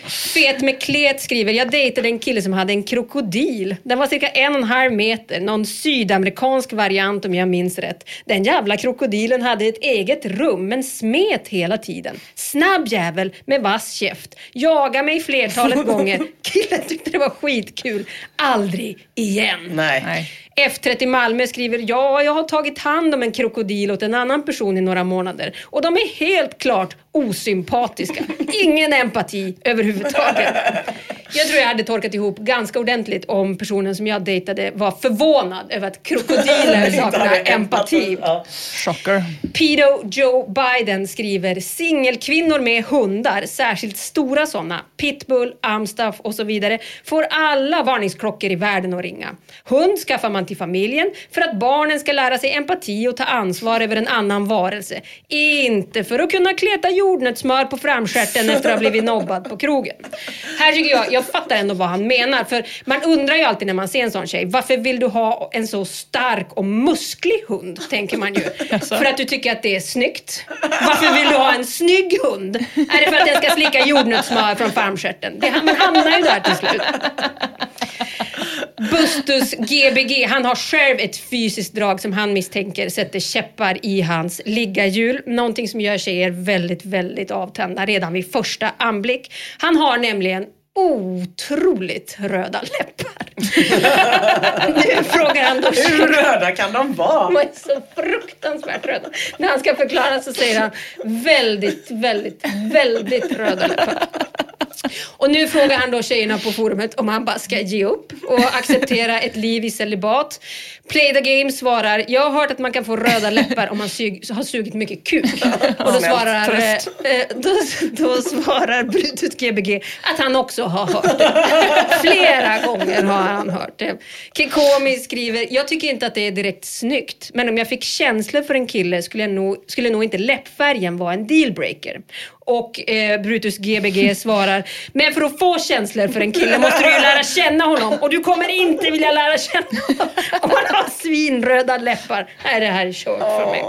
Fet med klet skriver, jag dejtade en kille som hade en krokodil. Den var cirka en och en halv meter, någon sydamerikansk variant om jag minns rätt. Den jävla krokodilen hade ett eget rum men smet hela tiden. Snabb jävel med vass käft. Jagade mig flertalet gånger. [LAUGHS] Killen tyckte det var skitkul. Aldrig igen. Nej. F30 Malmö skriver, ja, jag har tagit hand om en krokodil åt en annan person i några månader och de är helt klart osympatiska. Ingen empati överhuvudtaget. Jag tror jag hade torkat ihop ganska ordentligt om personen som jag dejtade var förvånad över att krokodiler [LAUGHS] saknar empati. Chocker. Pedo Joe Biden skriver singelkvinnor med hundar, särskilt stora sådana, pitbull, amstaff och så vidare, får alla varningsklockor i världen att ringa. Hund skaffar man till familjen för att barnen ska lära sig empati och ta ansvar över en annan varelse. Inte för att kunna kleta jordnötssmör på framstjärten efter att ha blivit nobbad på krogen. Här tycker jag, jag fattar ändå vad han menar, för man undrar ju alltid när man ser en sån tjej, varför vill du ha en så stark och musklig hund? Tänker man ju. [LAUGHS] För att du tycker att det är snyggt. Varför vill du ha en snygg hund? Är det för att den ska slicka jordnötssmör från farmstjärten? Man hamnar ju där till slut. Bustus Gbg, han har själv ett fysiskt drag som han misstänker sätter käppar i hans liggarhjul. Någonting som gör tjejer väldigt, väldigt avtända redan vid första anblick. Han har nämligen otroligt röda läppar. [LAUGHS] nu frågar då Hur röda kan de vara? de är så fruktansvärt röda. När han ska förklara så säger han väldigt, väldigt, väldigt röda läppar. Och nu frågar han då tjejerna på forumet om han bara ska ge upp och acceptera ett liv i celibat. Play the game svarar, jag har hört att man kan få röda läppar om man sug, har sugit mycket kuk. Och då svarar, eh, eh, då, då svarar Brutus Gbg att han också har hört det. [LAUGHS] Flera gånger har han hört det. Kikomi skriver, jag tycker inte att det är direkt snyggt, men om jag fick känslor för en kille skulle, jag nog, skulle nog inte läppfärgen vara en dealbreaker. Och eh, Brutus Gbg svarar, men för att få känslor för en kille måste du ju lära känna honom och du kommer inte vilja lära känna honom [LAUGHS] om han har svinröda läppar. Nej, det här är kört för mig.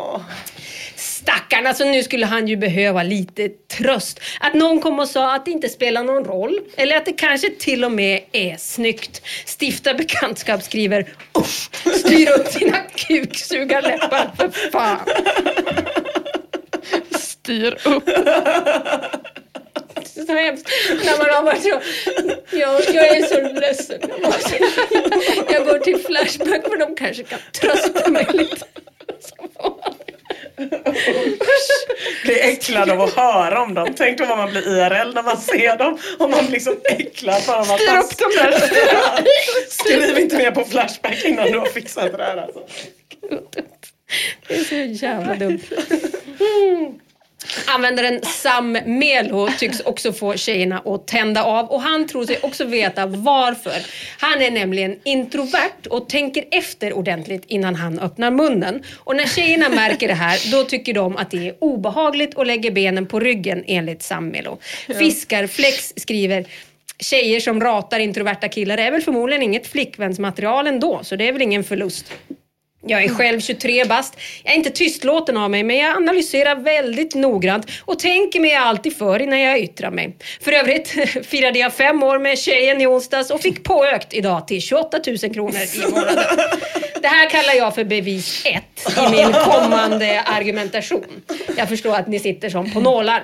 Stackarn, alltså nu skulle han ju behöva lite tröst. Att någon kom och sa att det inte spelar någon roll. Eller att det kanske till och med är snyggt. Stifta bekantskap skriver usch, styr upp dina kuksugarläppar för fan. Styr upp. Så hemskt. När man har varit så, jag, jag är så ledsen. Jag, går till Flashback för de kanske kan trösta mig lite. Blir äcklad av att höra om dem. Tänk då vad man blir IRL när man ser dem. Och man blir så äcklad för dem. att Styr upp dem där. Skriv inte mer på Flashback innan du har fixat det här alltså. Det är så jävla dumt. Mm. [LAUGHS] Användaren Sam Melo tycks också få tjejerna att tända av och han tror sig också veta varför. Han är nämligen introvert och tänker efter ordentligt innan han öppnar munnen. Och när tjejerna märker det här, då tycker de att det är obehagligt och lägger benen på ryggen enligt Sam Melo. Fiskarflex skriver Tjejer som ratar introverta killar är väl förmodligen inget flickvänsmaterial ändå, så det är väl ingen förlust. Jag är själv 23 bast. Jag är inte tystlåten av mig, men jag analyserar väldigt noggrant och tänker mig alltid för innan jag yttrar mig. För övrigt [LAUGHS] firade jag fem år med tjejen i onsdags och fick påökt idag till 28 000 kronor i månaden. Det här kallar jag för bevis ett i min kommande argumentation. Jag förstår att ni sitter som på nålar.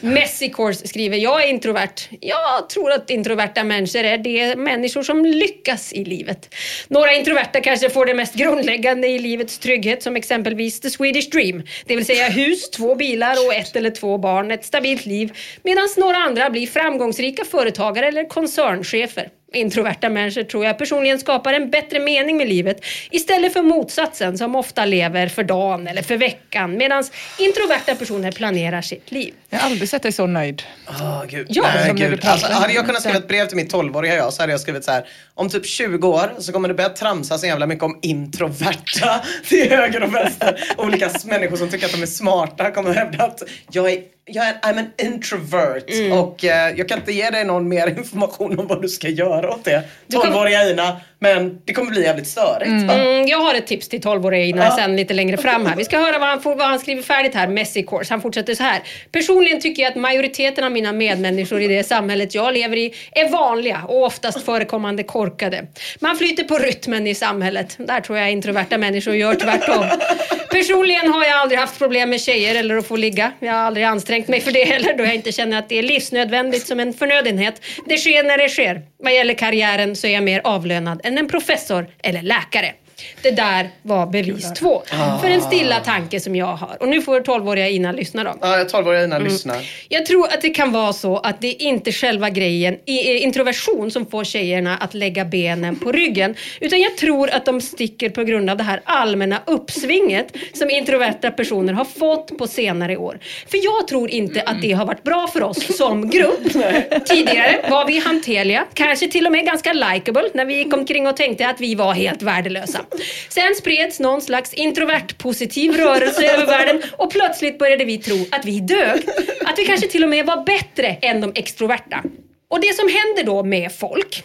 Messi skriver, jag är introvert. Jag tror att introverta människor är de människor som lyckas i livet. Några introverta kanske får det mest grundläggande i livets trygghet som exempelvis the Swedish dream. Det vill säga hus, två bilar och ett eller två barn, ett stabilt liv. Medan några andra blir framgångsrika företagare eller koncernchefer. Introverta människor tror jag personligen skapar en bättre mening med livet istället för motsatsen som ofta lever för dagen eller för veckan medan introverta personer planerar sitt liv. Jag har aldrig sett dig så nöjd. Åh, gud. Ja, Nej, gud. Alltså, hade jag kunnat skriva ett brev till mitt 12-åriga jag så hade jag skrivit så här. Om typ 20 år så kommer det börja tramsa så jävla mycket om introverta [LAUGHS] till höger och vänster. Olika människor som tycker att de är smarta kommer att hävda att jag är jag är, I'm an introvert och eh, jag kan inte ge dig någon mer [LAUGHS] information om vad du ska göra åt det. 12-åriga Ina, men det kommer bli jävligt störigt. va? Mm, jag har ett tips till 12-åriga Ina sen lite längre fram här. Vi ska höra vad han, får, vad han skriver färdigt här, Messi Course. Han fortsätter så här. Personligen tycker jag att majoriteten av mina medmänniskor i det samhället jag lever i är vanliga och oftast förekommande korkade. Man flyter på rytmen i samhället. Där tror jag introverta människor gör tvärtom. Personligen har jag aldrig haft problem med tjejer eller att få ligga. Jag har aldrig ansträngt mig för det heller då jag inte känner att det är livsnödvändigt som en förnödenhet. Det sker när det sker. Vad gäller karriären så är jag mer avlönad än en professor eller läkare. Det där var bevis två. För en stilla tanke som jag har. Och nu får 12-åriga Ina lyssna då. Ja, 12-åriga Ina lyssnar. Jag tror att det kan vara så att det är inte själva grejen, i- introversion, som får tjejerna att lägga benen på ryggen. Utan jag tror att de sticker på grund av det här allmänna uppsvinget som introverta personer har fått på senare år. För jag tror inte att det har varit bra för oss som grupp. [LAUGHS] Tidigare var vi hanterliga, kanske till och med ganska likable när vi gick omkring och tänkte att vi var helt värdelösa. Sen spreds någon slags introvert positiv rörelse över världen och plötsligt började vi tro att vi dög. Att vi kanske till och med var bättre än de extroverta. Och det som händer då med folk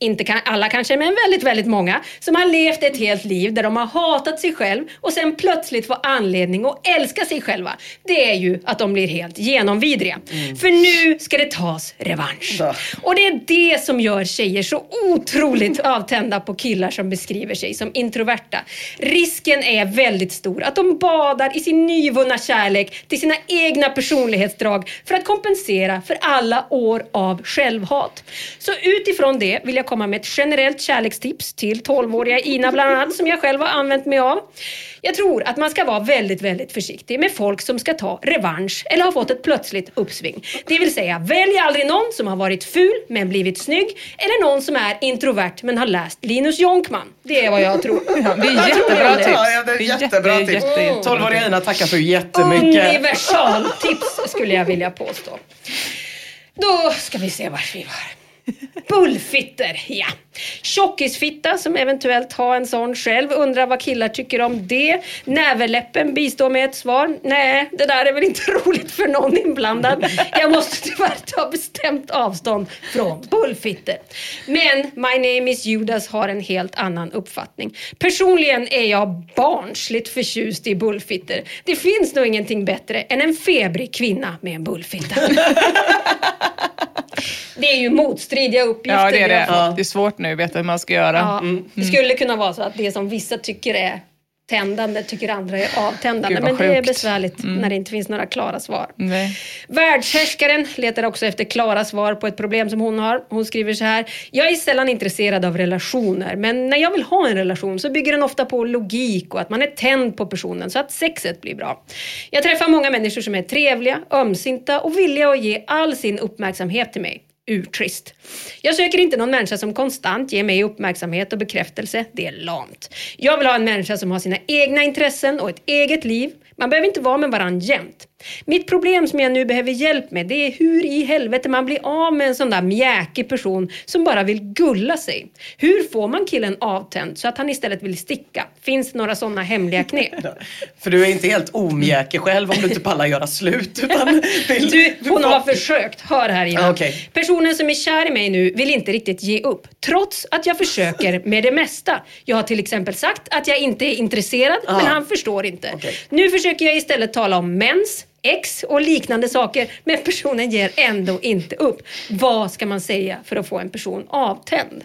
inte kan, alla kanske, men väldigt, väldigt många som har levt ett helt liv där de har hatat sig själv och sen plötsligt får anledning att älska sig själva. Det är ju att de blir helt genomvidriga. För nu ska det tas revansch. Och det är det som gör tjejer så otroligt [LAUGHS] avtända på killar som beskriver sig som introverta. Risken är väldigt stor att de badar i sin nyvunna kärlek till sina egna personlighetsdrag för att kompensera för alla år av självhat. Så utifrån det vill jag komma med ett generellt kärlekstips till 12-åriga Ina bland annat som jag själv har använt mig av. Jag tror att man ska vara väldigt, väldigt försiktig med folk som ska ta revansch eller har fått ett plötsligt uppsving. Det vill säga, välj aldrig någon som har varit ful men blivit snygg eller någon som är introvert men har läst Linus Jonkman. Det är vad jag tror. [LAUGHS] Ja, det är du jättebra tips. Ja, det är jätte- jättebra tips. jätte- jättebra 12-åriga Ina tackar så jättemycket. Universaltips skulle jag vilja påstå. Då ska vi se vart vi var. Bullfitter, ja. Tjockisfitta som eventuellt har en sån själv. Undrar vad killar tycker om det. Näverläppen bistår med ett svar. Nej, det där är väl inte [LAUGHS] roligt för någon inblandad. Jag måste tyvärr ta bestämt avstånd från bullfitter. Men My name is Judas har en helt annan uppfattning. Personligen är jag barnsligt förtjust i bullfitter. Det finns nog ingenting bättre än en febrig kvinna med en bullfitta. [LAUGHS] Det är ju motstridiga uppgifter Ja, det är det. Det är svårt nu att veta hur man ska göra. Ja, Mm. Det skulle kunna vara så att det som vissa tycker är tändande tycker andra är avtändande. Gud, Men det är sjukt. besvärligt Mm. när det inte finns några klara svar. Nej. Världshärskaren letar också efter klara svar på ett problem som hon har. Hon skriver så här. Jag är sällan intresserad av relationer, men när jag vill ha en relation så bygger den ofta på logik och att man är tänd på personen så att sexet blir bra. Jag träffar många människor som är trevliga, ömsinta och villiga att ge all sin uppmärksamhet till mig. Urtrist. Jag söker inte någon människa som konstant ger mig uppmärksamhet och bekräftelse. Det är lamt. Jag vill ha en människa som har sina egna intressen och ett eget liv. Man behöver inte vara med varandra jämt. Mitt problem som jag nu behöver hjälp med det är hur i helvete man blir av med en sån där mjäkig person som bara vill gulla sig. Hur får man killen avtänd så att han istället vill sticka? Finns det några sådana hemliga knep? [LAUGHS] För du är inte helt omjäkig själv om du inte pallar göra slut. Utan [LAUGHS] vill, Du, hon har försökt. Hör här innan. Ah, okej. Personen som är kär i mig nu vill inte riktigt ge upp. Trots att jag försöker med det mesta. Jag har till exempel sagt att jag inte är intresserad, men han förstår inte. Nu försöker jag istället tala om mens, ex och liknande saker, men personen ger ändå inte upp. Vad ska man säga för att få en person avtänd?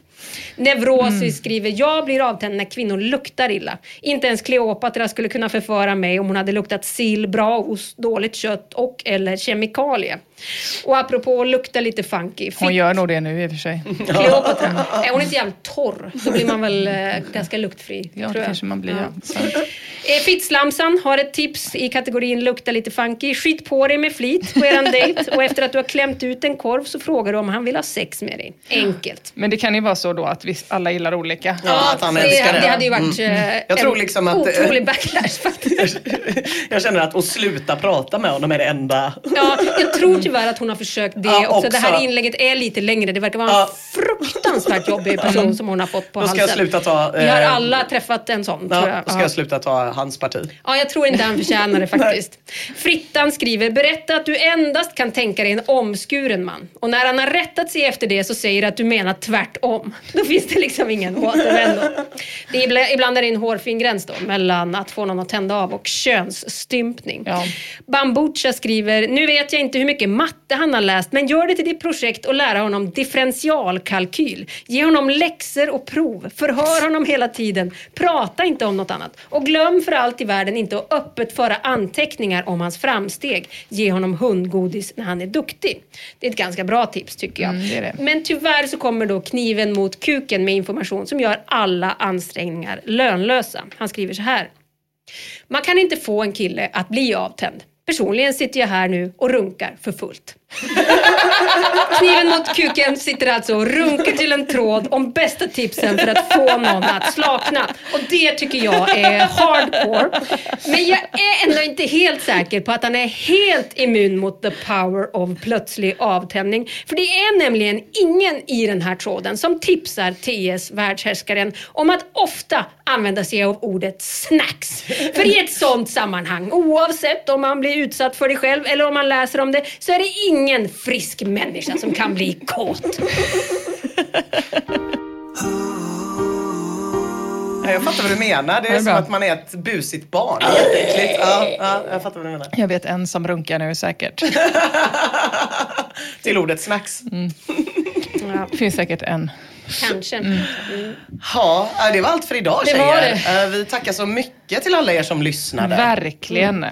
Neurosis Mm. skriver, jag blir avtänd när kvinnor luktar illa. Inte ens Kleopatra skulle kunna förföra mig om hon hade luktat sill, bra ost, dåligt kött och eller kemikalie. Och apropå att lukta lite funky. Hon gör nog det nu i och för sig. [LAUGHS] Kleopatra. Är hon inte jävligt torr, då blir man väl eh, ganska luktfri. Ja, tror det kanske man blir. Ja. Så. Eh, Fittslamsan har ett tips i kategorin lukta lite funky. Skit på dig med flit på eran dejt och efter att du har klämt ut en korv så frågar du om han vill ha sex med dig. Enkelt. Men det kan ju vara så då att vi alla gillar olika. Ja, att han det, älskar det. det hade ju varit Mm. eh, Jag tror en liksom att- otrolig backlash faktiskt. [LAUGHS] Jag känner att att sluta prata med honom är det enda. Ja, jag tror tyvärr att hon har försökt det Ja, också. Det här också. inlägget är lite längre. Det verkar vara en Ja. fruktansvärt jobbig person som hon har fått på Då ska halsen. jag sluta ta... Vi har eh, alla träffat en sån, tror Ja, jag. då ska Ja. jag sluta ta hans parti. Ja, jag tror inte han förtjänar det [LAUGHS] faktiskt. Fritt, Ettan skriver, berätta att du endast kan tänka dig en omskuren man. Och när han har rättat sig efter det så säger du att du menar tvärtom. Då finns det liksom ingen återvändo. Det är ibland- är det en hårfin gräns då mellan att få någon att tända av och könsstympning. Bambucha skriver, nu vet jag inte hur mycket matte han har läst men gör det till ditt projekt och lära honom differentialkalkyl. Ge honom läxor och prov. Förhör honom hela tiden. Prata inte om något annat. Och glöm för allt i världen inte att öppet föra anteckningar om hans framsteg. Ge honom hundgodis när han är duktig. Det är ett ganska bra tips tycker jag. Mm, det det. Men tyvärr så kommer då kniven mot kuken med information som gör alla ansträngningar lönlösa. Han skriver så här. Man kan inte få en kille att bli avtänd. Personligen sitter jag här nu och runkar för fullt. Kniven mot kuken sitter alltså och runkar till en tråd om bästa tipsen för att få någon att slakna. Och det tycker jag är hardcore. Men jag är ändå inte helt säker på att han är helt immun mot the power of plötslig avtändning. För det är nämligen ingen i den här tråden som tipsar TS, världshärskaren, om att ofta använda sig av ordet snacks. För i ett sånt sammanhang, oavsett om man blir utsatt för det själv eller om man läser om det, så är det ingen frisk människa som kan bli kåt. Ja, jag fattar vad du menar. Det är, Det är som bra. att man är ett busigt barn. Det Jätteäckligt. Ja, ja, jag fattar vad du menar. Jag vet en som runkar nu säkert. Till ordet snacks. Det finns säkert en. Kanske. Mm. Ja, ja, det var allt för idag Det tjejer. var Eh, Vi tackar så mycket till alla er som lyssnade. Verkligen.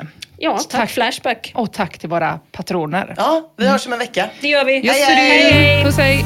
Ja, tack, Flashback. Och tack till våra patroner. Ja, vi hörs om en vecka. Det gör vi. Just det. Puss hej.